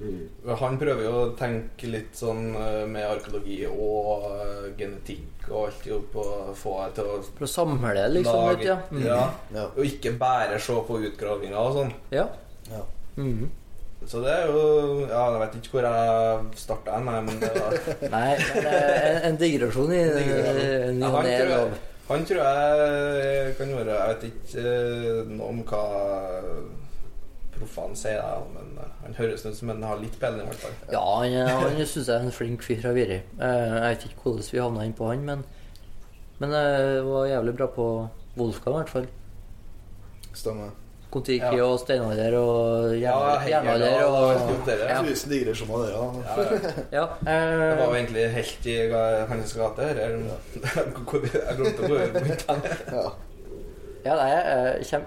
Mm. Han prøver jo å tenke litt sånn eh, med arkeologi og genetikk og alt opp og få det til å For å samle det liksom lage litt, ja. Mm. ja. Ja. Og ikke bare se på utgravinger og sånn. ja. Ja. Mhm. Så det er jo Ja, jeg vet ikke hvor jeg starta hen, men det var Nei, men det er en, en digresjon i ny og han ne Han tror jeg kan være Jeg vet ikke eh, noe om hva proffene sier, da, men eh, han høres ut som han har litt peiling, i hvert fall. Ja, han, han syns jeg er en flink fyr har vært. Eh, Jeg vet ikke hvordan vi havna inn på han, men Men det var jævlig bra på Wolfgang, i hvert fall. Stemmer. Kon-Tiki Ja. og steinalder og jernalder og det, Ja. Tusen digresjoner dere. da. Ja, ja. Ja. Det var jo eh, egentlig helt i Hannes gate. her, eller? Jeg glemte jeg begynte. hen. Ja. Ja, nei, jeg kommer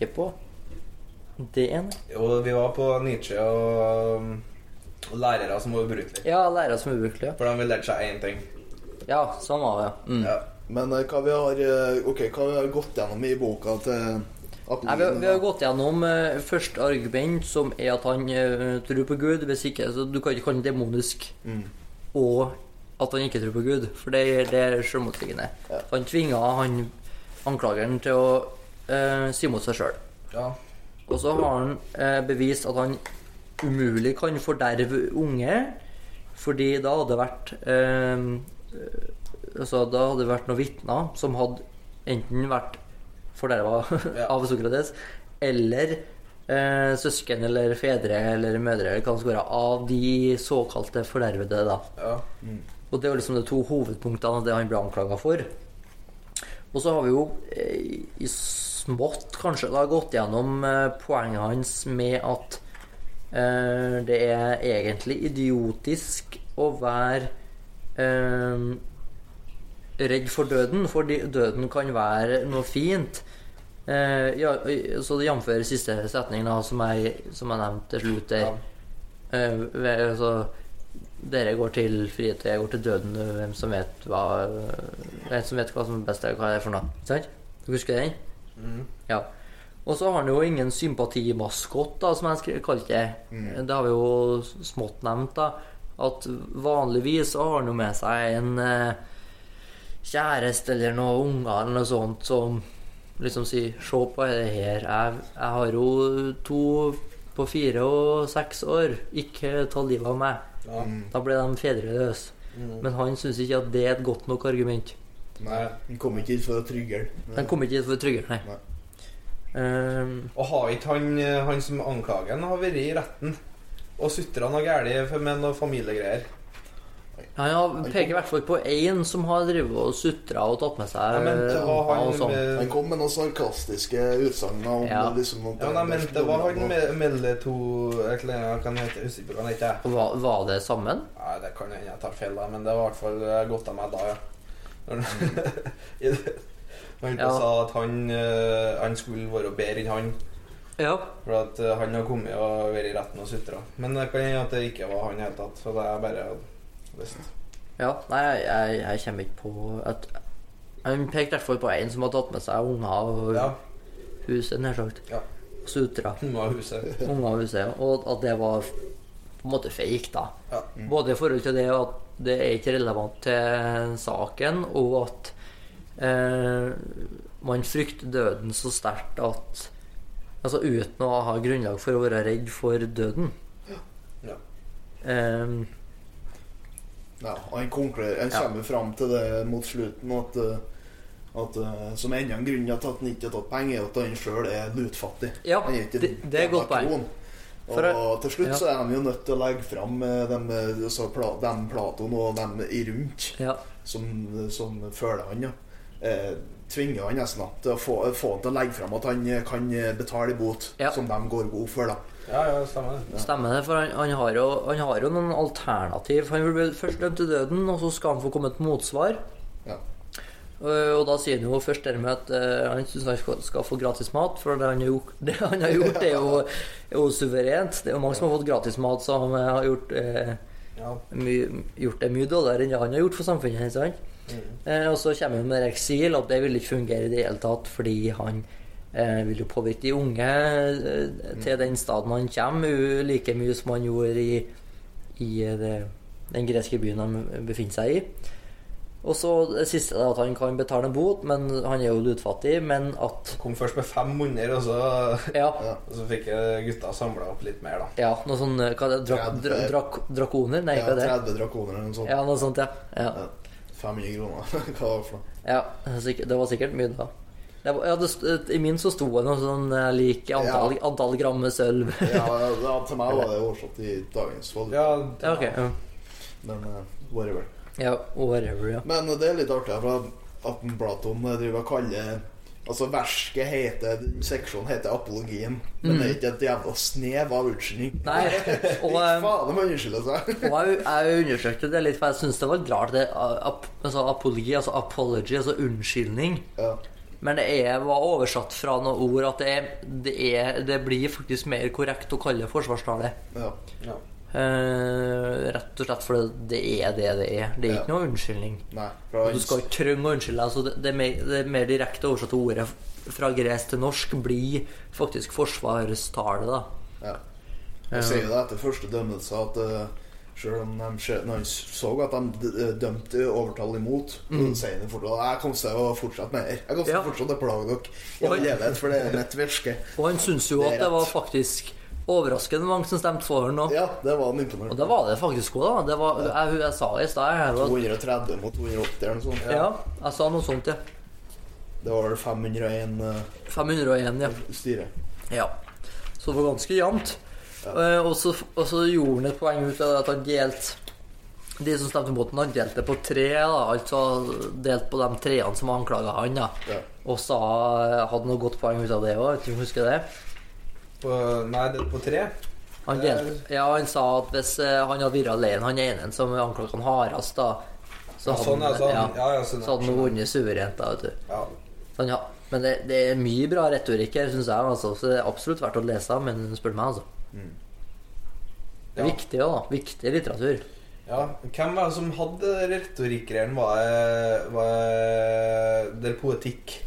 ikke på det ene. Og vi var på Nietzsche og, og lærere som var ubrukelige. Ja, lærere som var ubrukelige. For de ville lært seg én ting. Ja, sånn var det. Mm. Ja. Men uh, hva vi har okay, hva vi har gått gjennom i boka til Nei, vi, har- vi har gått gjennom uh, første argument, som er at han uh, tror på Gud. Hvis ikke, så Du kan ikke kalle ham demonisk. Mm. Og at han ikke tror på Gud. For det, det er selvmotsigende. Ja. Han tvinga han anklageren til å uh, si mot seg sjøl. ja. Og så har han eh, bevist at han umulig kan forderve unge, fordi da hadde det vært eh, altså Da hadde det vært noen vitner som hadde enten vært forderva Ja. av Sokrates, eller eh, søsken eller fedre eller mødre eller hva det skal være, av de såkalte fordervede. da. ja. Og det er liksom de to hovedpunktene av det han ble anklaga for. Og så har vi jo eh, i smått kanskje da gått gjennom eh, poenget hans med at eh, det er egentlig idiotisk å være eh, redd for døden, fordi døden kan være noe fint. Eh, ja, så det jf. siste setning da, som jeg, som jeg nevnte til slutt der. Ja. Eh, altså, dere går til frihet, jeg går til døden. Hvem som vet hva Hvem som vet hva som er best, hva det er for noe. Sant? Du husker den? Mm. Ja. Og så har han jo ingen sympatimaskott, da, som jeg kalte det. Det har vi jo smått nevnt, da. At vanligvis så har han jo med seg en eh, kjæreste eller noen unger eller noe sånt som liksom sier Se på det her. Jeg, jeg har jo to på fire og seks år. Ikke ta livet av meg. Ja. Da ble de fedreløse. Mm. Men han syns ikke at det er et godt nok argument. Nei. den kom ikke hit for å trygge Den kom ikke hit for å trygge, nei. Nei. Um, Og har ikke han, han som anklagen har vært i retten og sutra noe galt med noen familiegreier? han har- peker i hvert fall på én som har drevet og sutra og tatt med seg var unger han og sånn. med Han kom med noen sarkastiske utsagn om Ja. liksom Ja, men jeg mente det var han med Melle-to et eller annet, kan hete, jeg husker ikke hva han heter. Var, var det sammen? Nei, det kan hende jeg tar feil, da, men det var i hvert fall eh, godt av meg da, ja. Han Ja. sa at han, eh, han skulle være bedre enn han. Ja. For at eh, han har kommet og vært i retten og sutra. Men det kan hende at det ikke var han i det hele tatt. Så det er bare visst. ja. Nei, jeg, jeg, kommer ikke på at Han pekte i hvert fall på en som har tatt med seg unger og Ja. huset, nær sagt. Ja. Sutra. Hun var huset. Unger og huset. Og at det var på en måte fake, da. Ja. Både i forhold til det at det er ikke relevant til saken, og at eh, man frykter døden så sterkt at Altså uten å ha grunnlag for å være redd for døden. Ja. Eh, Ja, han konkluderer Han Ja. kommer fram til det mot slutten at, eh, at eh, Som enda en grunn til at han ikke har tatt penger, er at han sjøl er lutfattig. Ja, det- det er godt poeng. Kron. Og til slutt ja. så er de jo nødt til å legge fram de, dem, eh, pla, Platon og dem i rundt ja. som, som føler han. Ja. Eh, tvinger han nesten da, til å få, få han til å legge fram at han eh, kan betale bot, Ja. som de går god for. da Ja, ja, stemmer det. Stemmer det, for han, han, har jo, han har jo noen alternativ. Han ble først dømt til døden, og så skal han få komme et motsvar. Ja. Og, da sier han jo først det med at eh, han syns han skal, skal få gratis mat, for det han har gjort, det han har gjort er, jo, er jo suverent. Det er jo mange som har fått gratis mat, som eh, har gjort, eh, Ja. my, gjort det mye dårligere enn det han har gjort for samfunnet. Sant? Mm. Eh, og så kommer han med eksil, og det vil ikke fungere i det hele tatt, fordi han eh, vil jo påvirke de unge eh, til den staden han kommer, like mye som han gjorde i, i eh, det, den greske byen han befinner seg i. Og så det siste, er at han kan betale en bot, men han er jo lutfattig, men at Kom først med 500, og så, Ja. Ja. og så fikk gutta samla opp litt mer, da. ja noe sånn eh, Hva det? Dra, drak, drakoner? Nei, Ja, det? 30 drakoner eller noe sånt. Ja, noe sånt, ja. ja. Ja. 500 kroner. Hva var det for noe? Ja, det var sikkert- mye da. Ja, det, I min så sto det noe sånn eh, lik antall, antall gram med sølv. Ja, ja, til meg var det oversatt i dagens valuta. Ja, Ja. Ja. Men uh, whatever. Ja, whatever, ja. Men det er litt artig, for at Platon driver og kaller Altså, Versket heter Seksjonen heter apologien, men det er ikke et jævla snev av unnskyldning. Nei, og, eh, faen om han unnskylder seg. Og jeg, jeg undersøkte det litt, for jeg syns det var rart. Det, ap, altså apologi, altså apology, altså unnskyldning. Ja. Men det er, var oversatt fra noen ord at det, er, det, er, det blir faktisk mer korrekt å kalle det forsvarstale. ja. ja. Eh, rett og slett fordi det er det det er. Det er Ja. ikke noe unnskyldning. Nei. Du skal ikke trenge å unnskylde deg. Altså det, det, er mer, det er mer direkte oversatte ordet fra gresk til norsk blir faktisk forsvarstale, da. Ja. Jeg sier det etter første dømmelse at uh, selv om de, når han så at de dømte overtall imot, så sier han fortsatt Jeg kommer til å fortsette med det. Jeg kommer til Ja. fortsette å plage dere i all evighet, for det er mitt virke. Og han syns jo Det at det var faktisk overraskende mange som stemte for ham nå. Ja, det var imponerende. Og det var det faktisk òg, da. Det var, jeg, jeg sa i stad 230 mot 280 eller noe sånt. Ja, jeg sa noe sånt, ja. Det var vel 501 uh, 501, ja. styre. ja. Så det var ganske jevnt. Ja. Uh, og, så, og så gjorde han et poeng ut av at han delte De som stemte mot ham, han delte på tre, da. Altså delt på de treene som anklaga han, da. Ja. Og sa hadde noe godt poeng ut av det òg, husker det? På, nei, på tre. Han, delte, ja, han sa at hvis eh, han hadde vært alene, han ene som anklaget han hardest, da så hadde han- Sånn, ja, ja, ja, sånn, han vunnet suverent, da, vet du. Ja. Sånn, ja. Men det, det er mye bra retorikk her, syns jeg. Altså. Så det er absolutt verdt å lese, men spør meg, altså. Det er viktig òg, da. Viktig litteratur. Ja, Hvem var det som hadde retorikkgreiene? Var det, var det poetikk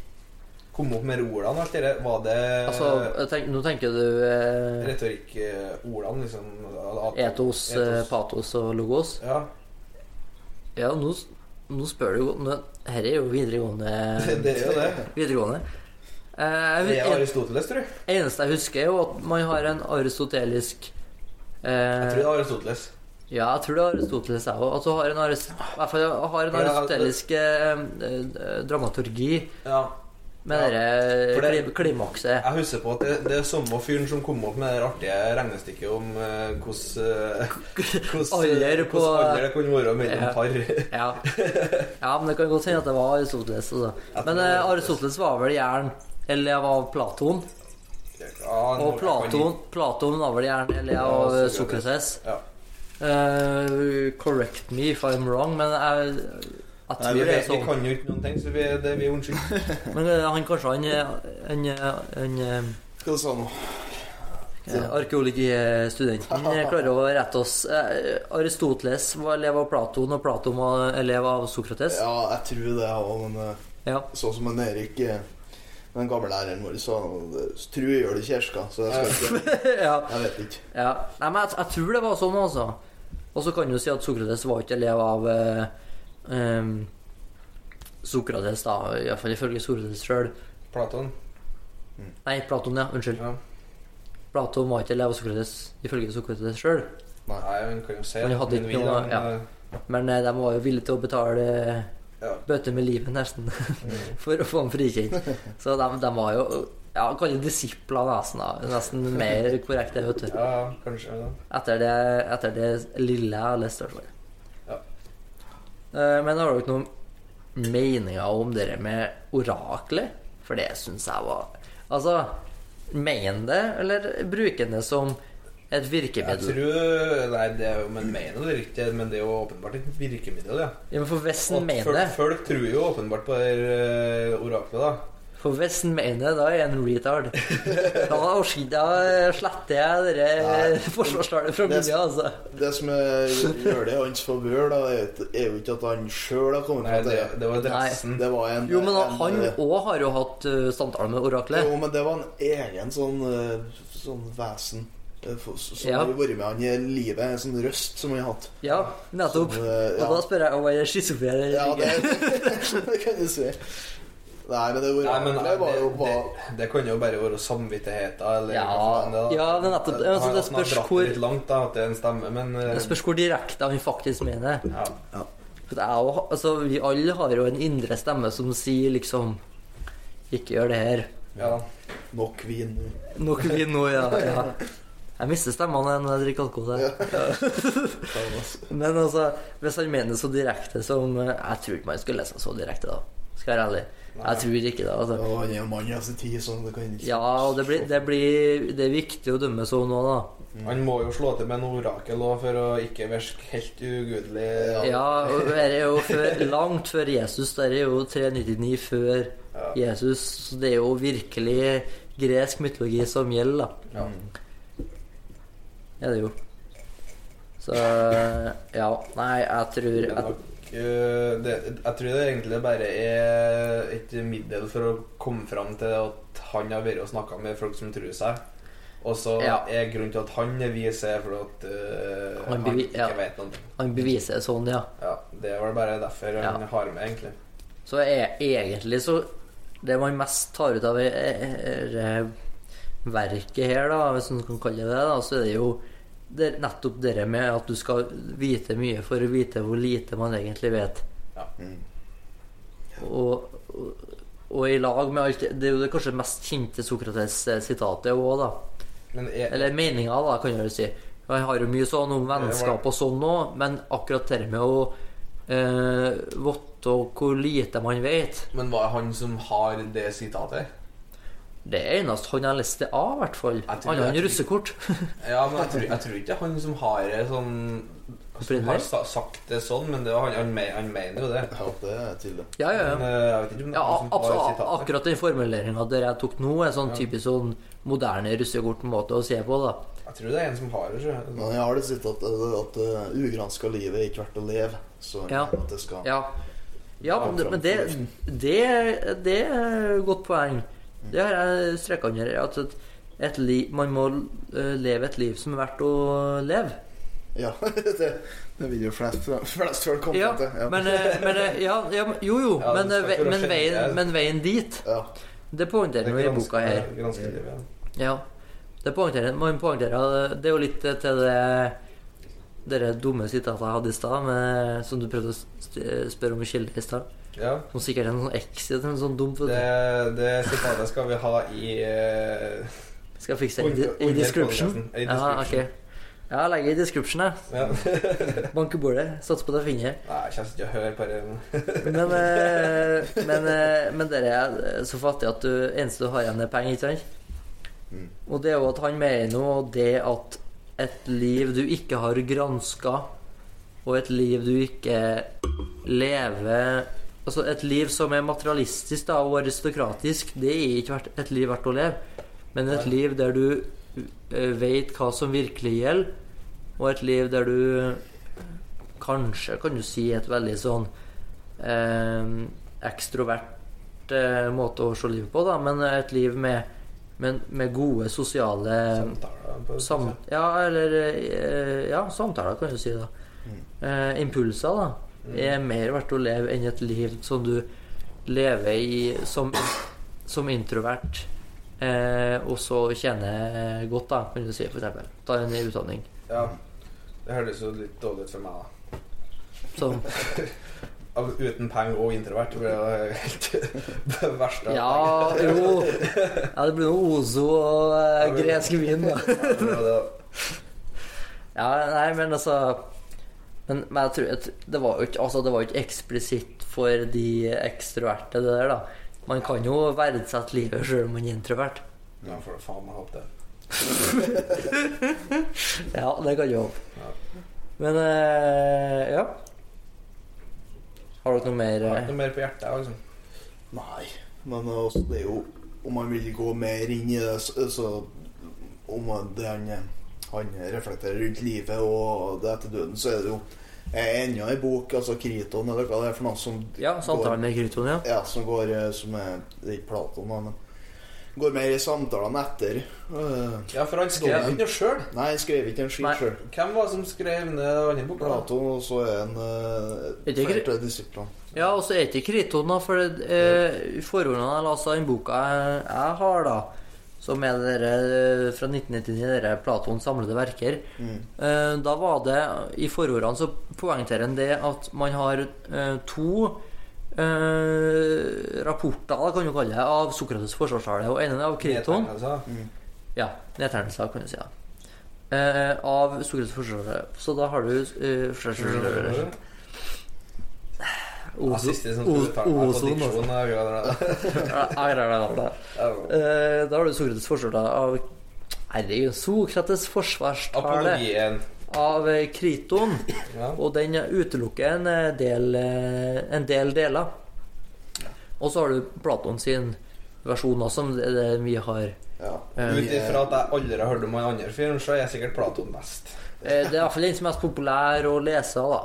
kom opp med ordene? alt det? Var det Altså, tenk, nå tenker du eh, retorikkordene, liksom? Atos, etos, etos, patos og logos. Ja. Ja, nå, nå spør du jo men Her er jo videregående. Det, er jo det. videregående. Eh, Det er Aristoteles, tror jeg. eneste jeg husker, er jo at man har en aristotelisk eh, Jeg tror det er Aristoteles. Ja, jeg tror det er Aristoteles, jeg òg. Altså har en, aris, i hvert fall har en aristotelisk eh, eh, dramaturgi Ja. Med Ja, det- klim, klimakset. Jeg husker på at det, det er samme fyren som kom opp med det artige regnestykket om eh, hvordan hvordan- Alder på- hvordan alder det kunne være mellom Ja. par. Ja. ja, men det kan godt hende at det var Aristoteles. Altså. Men uh, var Aristoteles var vel gjerne elev av Platon. Ja, Og Platon, Platon var vel jern Eller jeg eh, Sokrates. Eh, correct me if I'm wrong, men jeg, jeg Nei, tror vi, er vi sånn. kan jo ikke noen ting, så vi, det, vi er unnskyldt. Men eh, han kanskje han en... han, Hva sa du nå? eh, Arkeologistudenten eh, klarer å rette oss. Aristoteles var elev av Platon, og Platon var elev av Sokrates. Ja, jeg tror det òg, men Ja. sånn som en Erik den gamle læreren vår sa, tror jeg gjør det i kirka, så jeg skal ikke ja. Jeg vet ikke. Ja, Nei, men jeg, jeg tror det var sånn, altså. Og så kan du si at Sokrates var ikke elev av eh, em, Sokrates, da. Iallfall ifølge Sokrates sjøl. Platon. Nei, Platon, ja. Unnskyld. Ja. Platon var ikke elev av Sokrates ifølge Sokrates sjøl. Nei, men kan jo se Han hadde men noe- men, ja. eh, Men eh, de var jo villige til å betale eh, Ja. bøter med livet, nesten, mm. for å få ham frikjent. Så de, de var jo ja, Kall det disipler, nesten. da. Nesten mer korrekt, det, vet du. ja, ja, kanskje. Ja. Etter det, etter det lille jeg har lest, i hvert fall. Eh, Men har dere noen meninger om det med orakler? For det syns jeg var Altså, mener det, eller bruker det som et virkemiddel? Jeg tror Nei, det er jo Men mener det riktig, men det er jo åpenbart et virkemiddel, ja. Ja, men for Vesten mener det, folk tror jo åpenbart på det eh, oraklet, da. For hvis en mener da er han en retard. Da, da sletter jeg dere Nei. fra Det- altså. Det som er, gjør det i hans favør, da, er jo ikke at han sjøl har kommet Nei, fram det, til det. det var dressen. Det var en Jo, men en, han eh, òg har jo hatt uh, samtale med oraklet. Jo, men det var en egen sånn, uh, sånn vesen eh, som Ja. har vært med han i livet. En sånn røst som han har hatt. Ja, nettopp. Som, eh, Og da spør jeg om jeg er schizofren eller Ja, det, det kan du si. Nei, men det Nei, men oraklet var jo det, det, det kan jo bare være samvittigheten, eller Ja, det er, ja, men nettopp. Altså, det spørs hvor litt langt, da, at det er en stemme, men eh, Det spørs hvor direkte han faktisk mener. ja. For det er jo, altså, vi alle har jo en indre stemme som sier liksom Ikke gjør det her. Ja. Nok vin. Nok vin nå, ja. ja. Jeg mister stemmene når jeg drikker alkohol. Ja. Men altså, hvis han mener så direkte som eh, Jeg tror ikke man skulle lese så direkte, da. Skal være ærlig. Jeg tror ikke det. altså. Ja, han er jo mann i sin tid, så det kan ikke Ja, og det blir, det blir Det er viktig å dømme sånn òg, da. Han må jo slå til med en orakel òg, for å ikke virke helt ugudelig. Ja, og det er jo før, langt før Jesus. Det er jo 399 før Ja. Jesus. Så det er jo virkelig gresk mytologi som gjelder, da. Ja. Er det jo. Så ja. Nei, jeg tror jeg, eh, det, jeg tror det egentlig bare er et middel for å komme fram til at han har vært og snakka med folk som tror seg. Og så Ja. er grunnen til at han er vis, er for at uh, Han han, ikke ja. vet noe. Han beviser sånn, ja. Ja, det er vel bare derfor han har med, egentlig. Så er, egentlig så Det man mest tar ut av er, er verket her, da, hvis man kan kalle det det, så er det jo det er nettopp det med at du skal vite mye for å vite hvor lite man egentlig vet. Ja. Mm. Og, og, og i lag med alt Det er jo det kanskje mest kjente Sokrates-sitatet òg, da. Men jeg, Eller meninga, da, kan jeg jo si. Jeg har jo mye sånn om vennskap og sånn òg, men akkurat det med å eh, vite hvor lite man vet men var det han som har det sitatet? Det er eneste han har lest det av, i hvert fall. Jeg tror Han har en russekort. Ja, men jeg tror, jeg tror ikke det er han som har det sånn Som har sa, sagt det sånn, men det var han, han, han mener jo det. Ja, det er tydelig. Ja, ja, ja. Men, ikke det ja absolutt, akkurat den formuleringa der jeg tok nå, er sånn Ja. typisk sånn moderne russekort-måte å se på, da. Jeg tror det er en som har det. tror Men jeg. har det sett at, at uh, ugranska livet er ikke verdt å leve. Så Ja. at det skal Ja, ja men, det, men det, det, det er et godt poeng. Det har jeg streka under. At et, et liv, man må eh, leve et liv som er verdt å leve. Ja, det, det vil jo flest, flest folk komme Ja, til. Ja. men, eh, men eh, ja, ja, Jo, jo, Ja, men, det være men, veien, men veien dit, ja. det poengterer vi i boka her. Ja. Ja. Det poengterer, man poengterer Det er jo litt til det Dere dumme sitatet jeg hadde i stad, som du prøvde å spørre om kilde i stad. Ja. Som sikkert er en sånn exit, en sånn dumt. Det, det sitatet skal vi ha i uh, Skal jeg fikse det i, i description? I Ja, description. ok. Ja, legge i description, ja. Banke bordet. Satser på jeg finner. Nei, jeg kommer ikke å høre på det. Men, eh, men, eh, men dere er så fattige at du eneste du har igjen, er penger, ikke sant? Mm. Og det er jo at han mener nå det at et liv du ikke har granska, og et liv du ikke lever Altså et liv som er materialistisk da, og aristokratisk, det er ikke et liv verdt å leve. Men et liv der du veit vet hva som virkelig gjelder, og et liv der du kanskje kan du si et veldig sånn eh, ekstrovert eh, måte å se livet på, da, men et liv med, med, med gode sosiale Samtaler. sam, Ja, eller eh, Ja, samtaler, kan du si, da. Eh, impulser, da. Er mer verdt å leve enn et liv som du lever i som, som introvert. Eh, og så tjener godt, da, kan du si, f.eks. eksempel. Ta en utdanning. Ja. Det høres jo litt dårlig ut for meg, da. Som Uten penger og introvert. Det blir jo helt det verste. Ja, jo Ja, det blir noe Ozo og eh, gresk vin, da. det- Ja, nei, men altså Men, men jeg tror at det var jo ikke Altså, det var ikke eksplisitt for de ekstroverte, det der, da. Man kan jo verdsette livet sjøl om man er introvert. Ja, for da faen meg håpe det. Ja, det kan jo Ja. Men eh, ja. Har dere noe mer har eh, noe mer på hjertet, liksom. Nei, men altså, det er jo Om man vil gå mer inn i det, så, så Om man- det han, han reflekterer rundt livet og det etter døden, så er det jo eh, enda en bok, altså Kriton, eller hva det er for noe som Ja, samtalen med Kriton, ja. Ja, som går eh, Som er Det er ikke Platon, da, men går mer i samtalene etter. Øh, Ja, for han skrev ikke noe sjøl. nei, han skrev ikke en skitt sjøl. Hvem var det som skrev ned den andre boka? Platon, og så er han øh, uh, flere disipler. Ja, og så er det ikke Kriton, da, for øh, eh, i forordene jeg leste i den boka jeg, jeg har, da, som er dere, der, fra 1999, det Platons samlede verker Mm. Eh, Da var det I forordene så poengterer han det at man har eh, to eh, rapporter, kan du kalle det, av Sokrates' forsvarstale. Og ene er av Kriton. Mm. Ja, nedtegnelser, kan du si. Ja. Eh, av Sokrates' forsvarstale. Så da har du eh, Som meg på diksjon. Ja. Eh, Da har du Sokrates' forsvarstale av Herregud, Sokrates' forsvarstale av eh, Kriton. Og den utelukker en eh, del, en del deler. Og så har du Platon sin versjon også, som det det vi har Ja. Ut ifra at jeg aldri har hørt om han andre fyren, så er jeg sikkert Platon best. eh, Det er iallfall den som er mest populær å lese, da.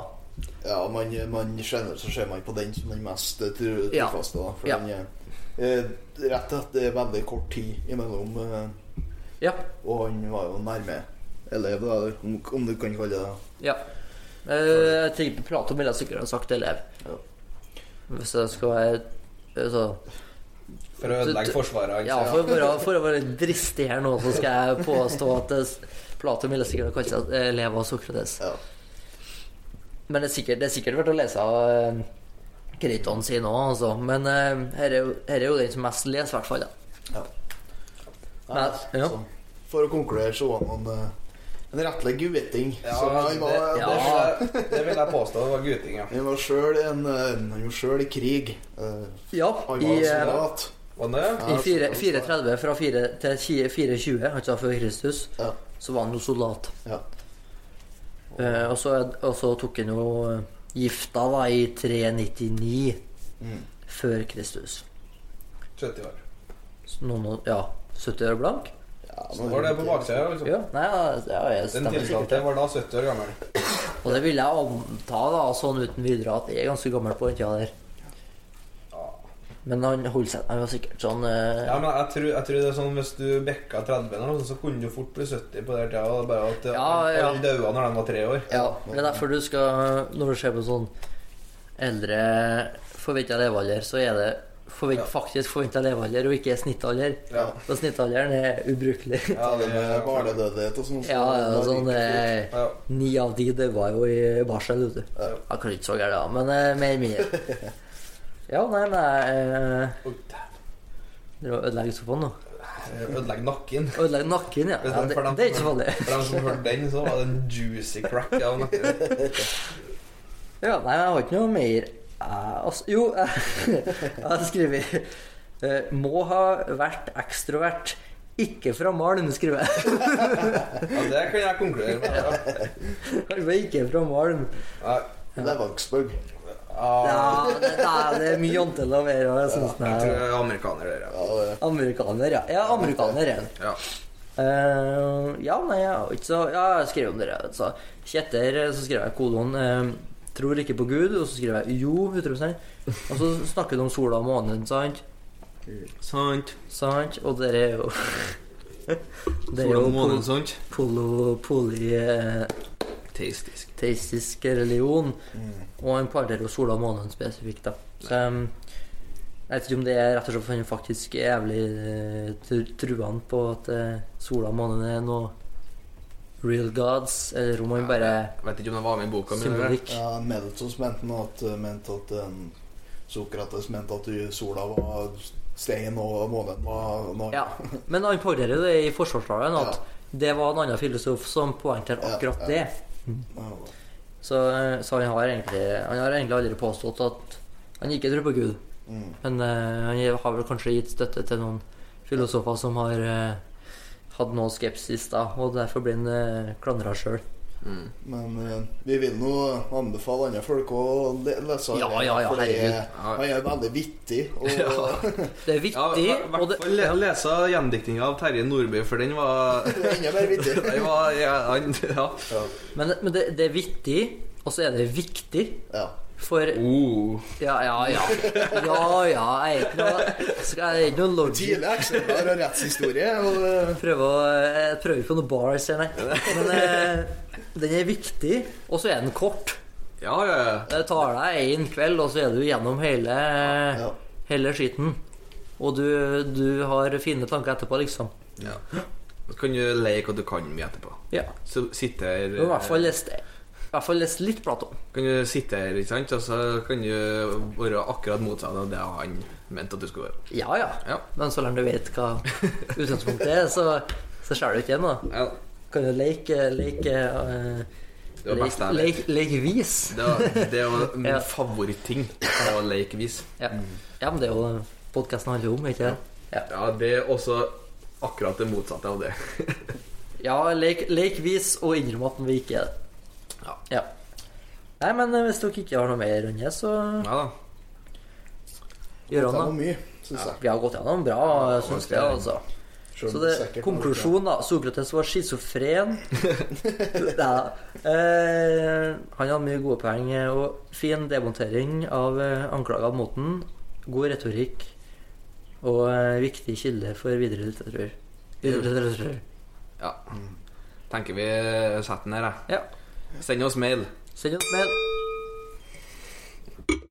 Ja, man, man generelt så ser man på den som den mest eh, trofaste. Da, for Ja. den er eh, Rett til at det er veldig kort tid imellom, eh, Ja. og han var jo nærme elev, da, om, om du kan kalle det det. ja. Eh, Jeg tenker Platon ville sikkert ha sagt elev. Ja. Hvis det skal være eh, så For å ødelegge forsvaret hans. Ja, for å være, for å være dristig her nå, så skal jeg påstå at Platon ville sikkert ha kalt seg elev av Sokrates. Ja. Men det er sikkert, det er sikkert verdt å lese av Kriton sin òg, altså. Men uh, her, er jo, her er jo den som mest leser, i hvert fall. Ja. Ja. Men, ja. For å konkludere så var han uh, en rettelig gutting. Ja, så han det, var, det, jeg, det vil jeg påstå. Det var gutting, ja. han var sjøl en eh, i krig. Uh, ja Han i, var eh, soldat. Det det? i Ja, fire- 430 fra 4 til 420, altså før Kristus, Ja. så var han jo soldat. Ja. Eh, og, så, og så tok han jo eh, gifta da i 399 Mm. før Kristus. 70 år. Noen, ja, 70 år blank? Ja, men var det på baksida. Liksom. Ja, nei, ja, jeg Den tiltalte var da 70 år gammel. Og det vil jeg anta da, sånn uten videre at jeg er ganske gammel på den tida der. Men han holdt seg Han var sikkert sånn eh, Ja, men jeg tror, jeg tror det er sånn hvis du bikka 30, eller noe, så kunne du fort bli 70 på den tida. Bare at Ja, ja. alle daua når de var tre år. Ja, det er derfor du skal Når du ser på sånn eldre forventa levealder, så er det forvent, Ja. faktisk forventa levealder og ikke snittalder. Ja. For snittalderen er ubrukelig. Ja, det med er barnedødelighet og sånn. så Ja, ja, sånn eh. Ni av ti var jo i barsel, vet du. Ja. Jeg kan ikke så gærent, da, men eh, mer mye. Ja, nei, men jeg eh, Oi, Dere ødelegger sofaen nå? Ødelegge nakken. Ødelegge nakken, ja. ja det, det er ikke så farlig. For dem som hørte den, så var det en juicy crack av nakken. Ja, nei, jeg har ikke noe mer eh, altså, Jo, jeg har skrevet eh, Må ha vært ekstrovert. Ikke fra Malm, skriver jeg. Ja, det kan jeg konkludere med. Var ikke fra Malm. Ja. er Ja, Ja, det, er- det er mye jantelov her. Jeg synes jeg tror er jeg er amerikaner, dere. Ja, det, Amerikaner, ja. Ja, amerikaner er. Ja. Uh, ja, nei, jeg har ikke så Ja, jeg skrev om dere. Så Kjetter, så skrev jeg kolon uh, Tror ikke på Gud, og så skrev jeg jo, utropstegn. Og så snakker du om sola og månen, sant? Sant. Sant? Og dere er jo Det er Sola jo og månen, pol- sant? Polo, Teistisk religion. mm. Og han parterer jo sola og månen spesifikt, da. Så um, jeg vet ikke om det er rett og slett for han faktisk er jævlig uh, truende på at uh, sola og månen er noe real gods, eller om han bare Jeg vet ikke om det var med i boka mi. ja, Meltos mente nå at, mente at um, Sokrates mente at sola var stein og månen var noe Ja, men han pårører det i forsvarstalen at Ja. det var en annen filosof som poengterte Ja, akkurat ja. det. Ja. Så, så han, har egentlig, han har egentlig aldri påstått at han ikke tror på Gud. Mm. Men uh, han har vel kanskje gitt støtte til noen filosofer som har uh, hatt noe skepsis, da, og derfor blir han uh, klandra sjøl. Mm. Men uh, vi vil nå anbefale andre folk å lese Ja, ja, ja, for det er, han er veldig vittig. Og Det er Ja, viktig, i og hvert det, fall lese gjendiktinga av Terje Nordby, for den var enda mer vittig. Den var ja, ja. Ja. men, men det, det er vittig, og så er det viktig. ja. For uh. Ja, ja, ja. Ja, ja, jeg er ikke noe skal Jeg er ikke noe logic. Tidlig eksemplar av rettshistorie. Og, eh, Prøve å, jeg prøver ikke på noen bars her, nei. Men eh, den er viktig, og så er den kort. Ja, ja, ja. Det tar deg én kveld, og så er du gjennom hele, Ja. hele skitten. Og du, du har fine tanker etterpå, liksom. ja. Så kan du leke hva du kan mye etterpå. Ja. Så sitter Du i hvert fall lest det. Hvert fall lest litt Platon. Kan du sitte her, ikke sant, og så kan du være akkurat motsatt av det han mente at du skulle være. Ja, ja. Ja. Men så lenge du vet hva utgangspunktet er, så, så det jo ikke igjen. Ja, Kan du leke leke uh, Det var best jeg vet. leke, leke vis. det var, det var min Ja. favoritting. Det var lekevis. Ja. ja, men det er jo podkasten handler om, ikke det? Ja. Ja, det er også akkurat det motsatte av det. Ja, lek, lek vis og innrømme at vi ikke er det. Ja. Nei, men eh, hvis dere ikke har noe mer enn det, så Ja da. gjør Det han var det. mye, jeg. Vi har gått gjennom bra, syns jeg. altså Så det, er konklusjonen, da. Sokrates var schizofren. Eh, han hadde mye gode poeng. eh, Og fin demontering av eh, anklagene mot den. God retorikk. Og eh, viktig kilde for videre litteratur. Videre litteratur. Ja. Tenker vi setter den her, jeg. Ja. Senyor Smell. Senyor Smell.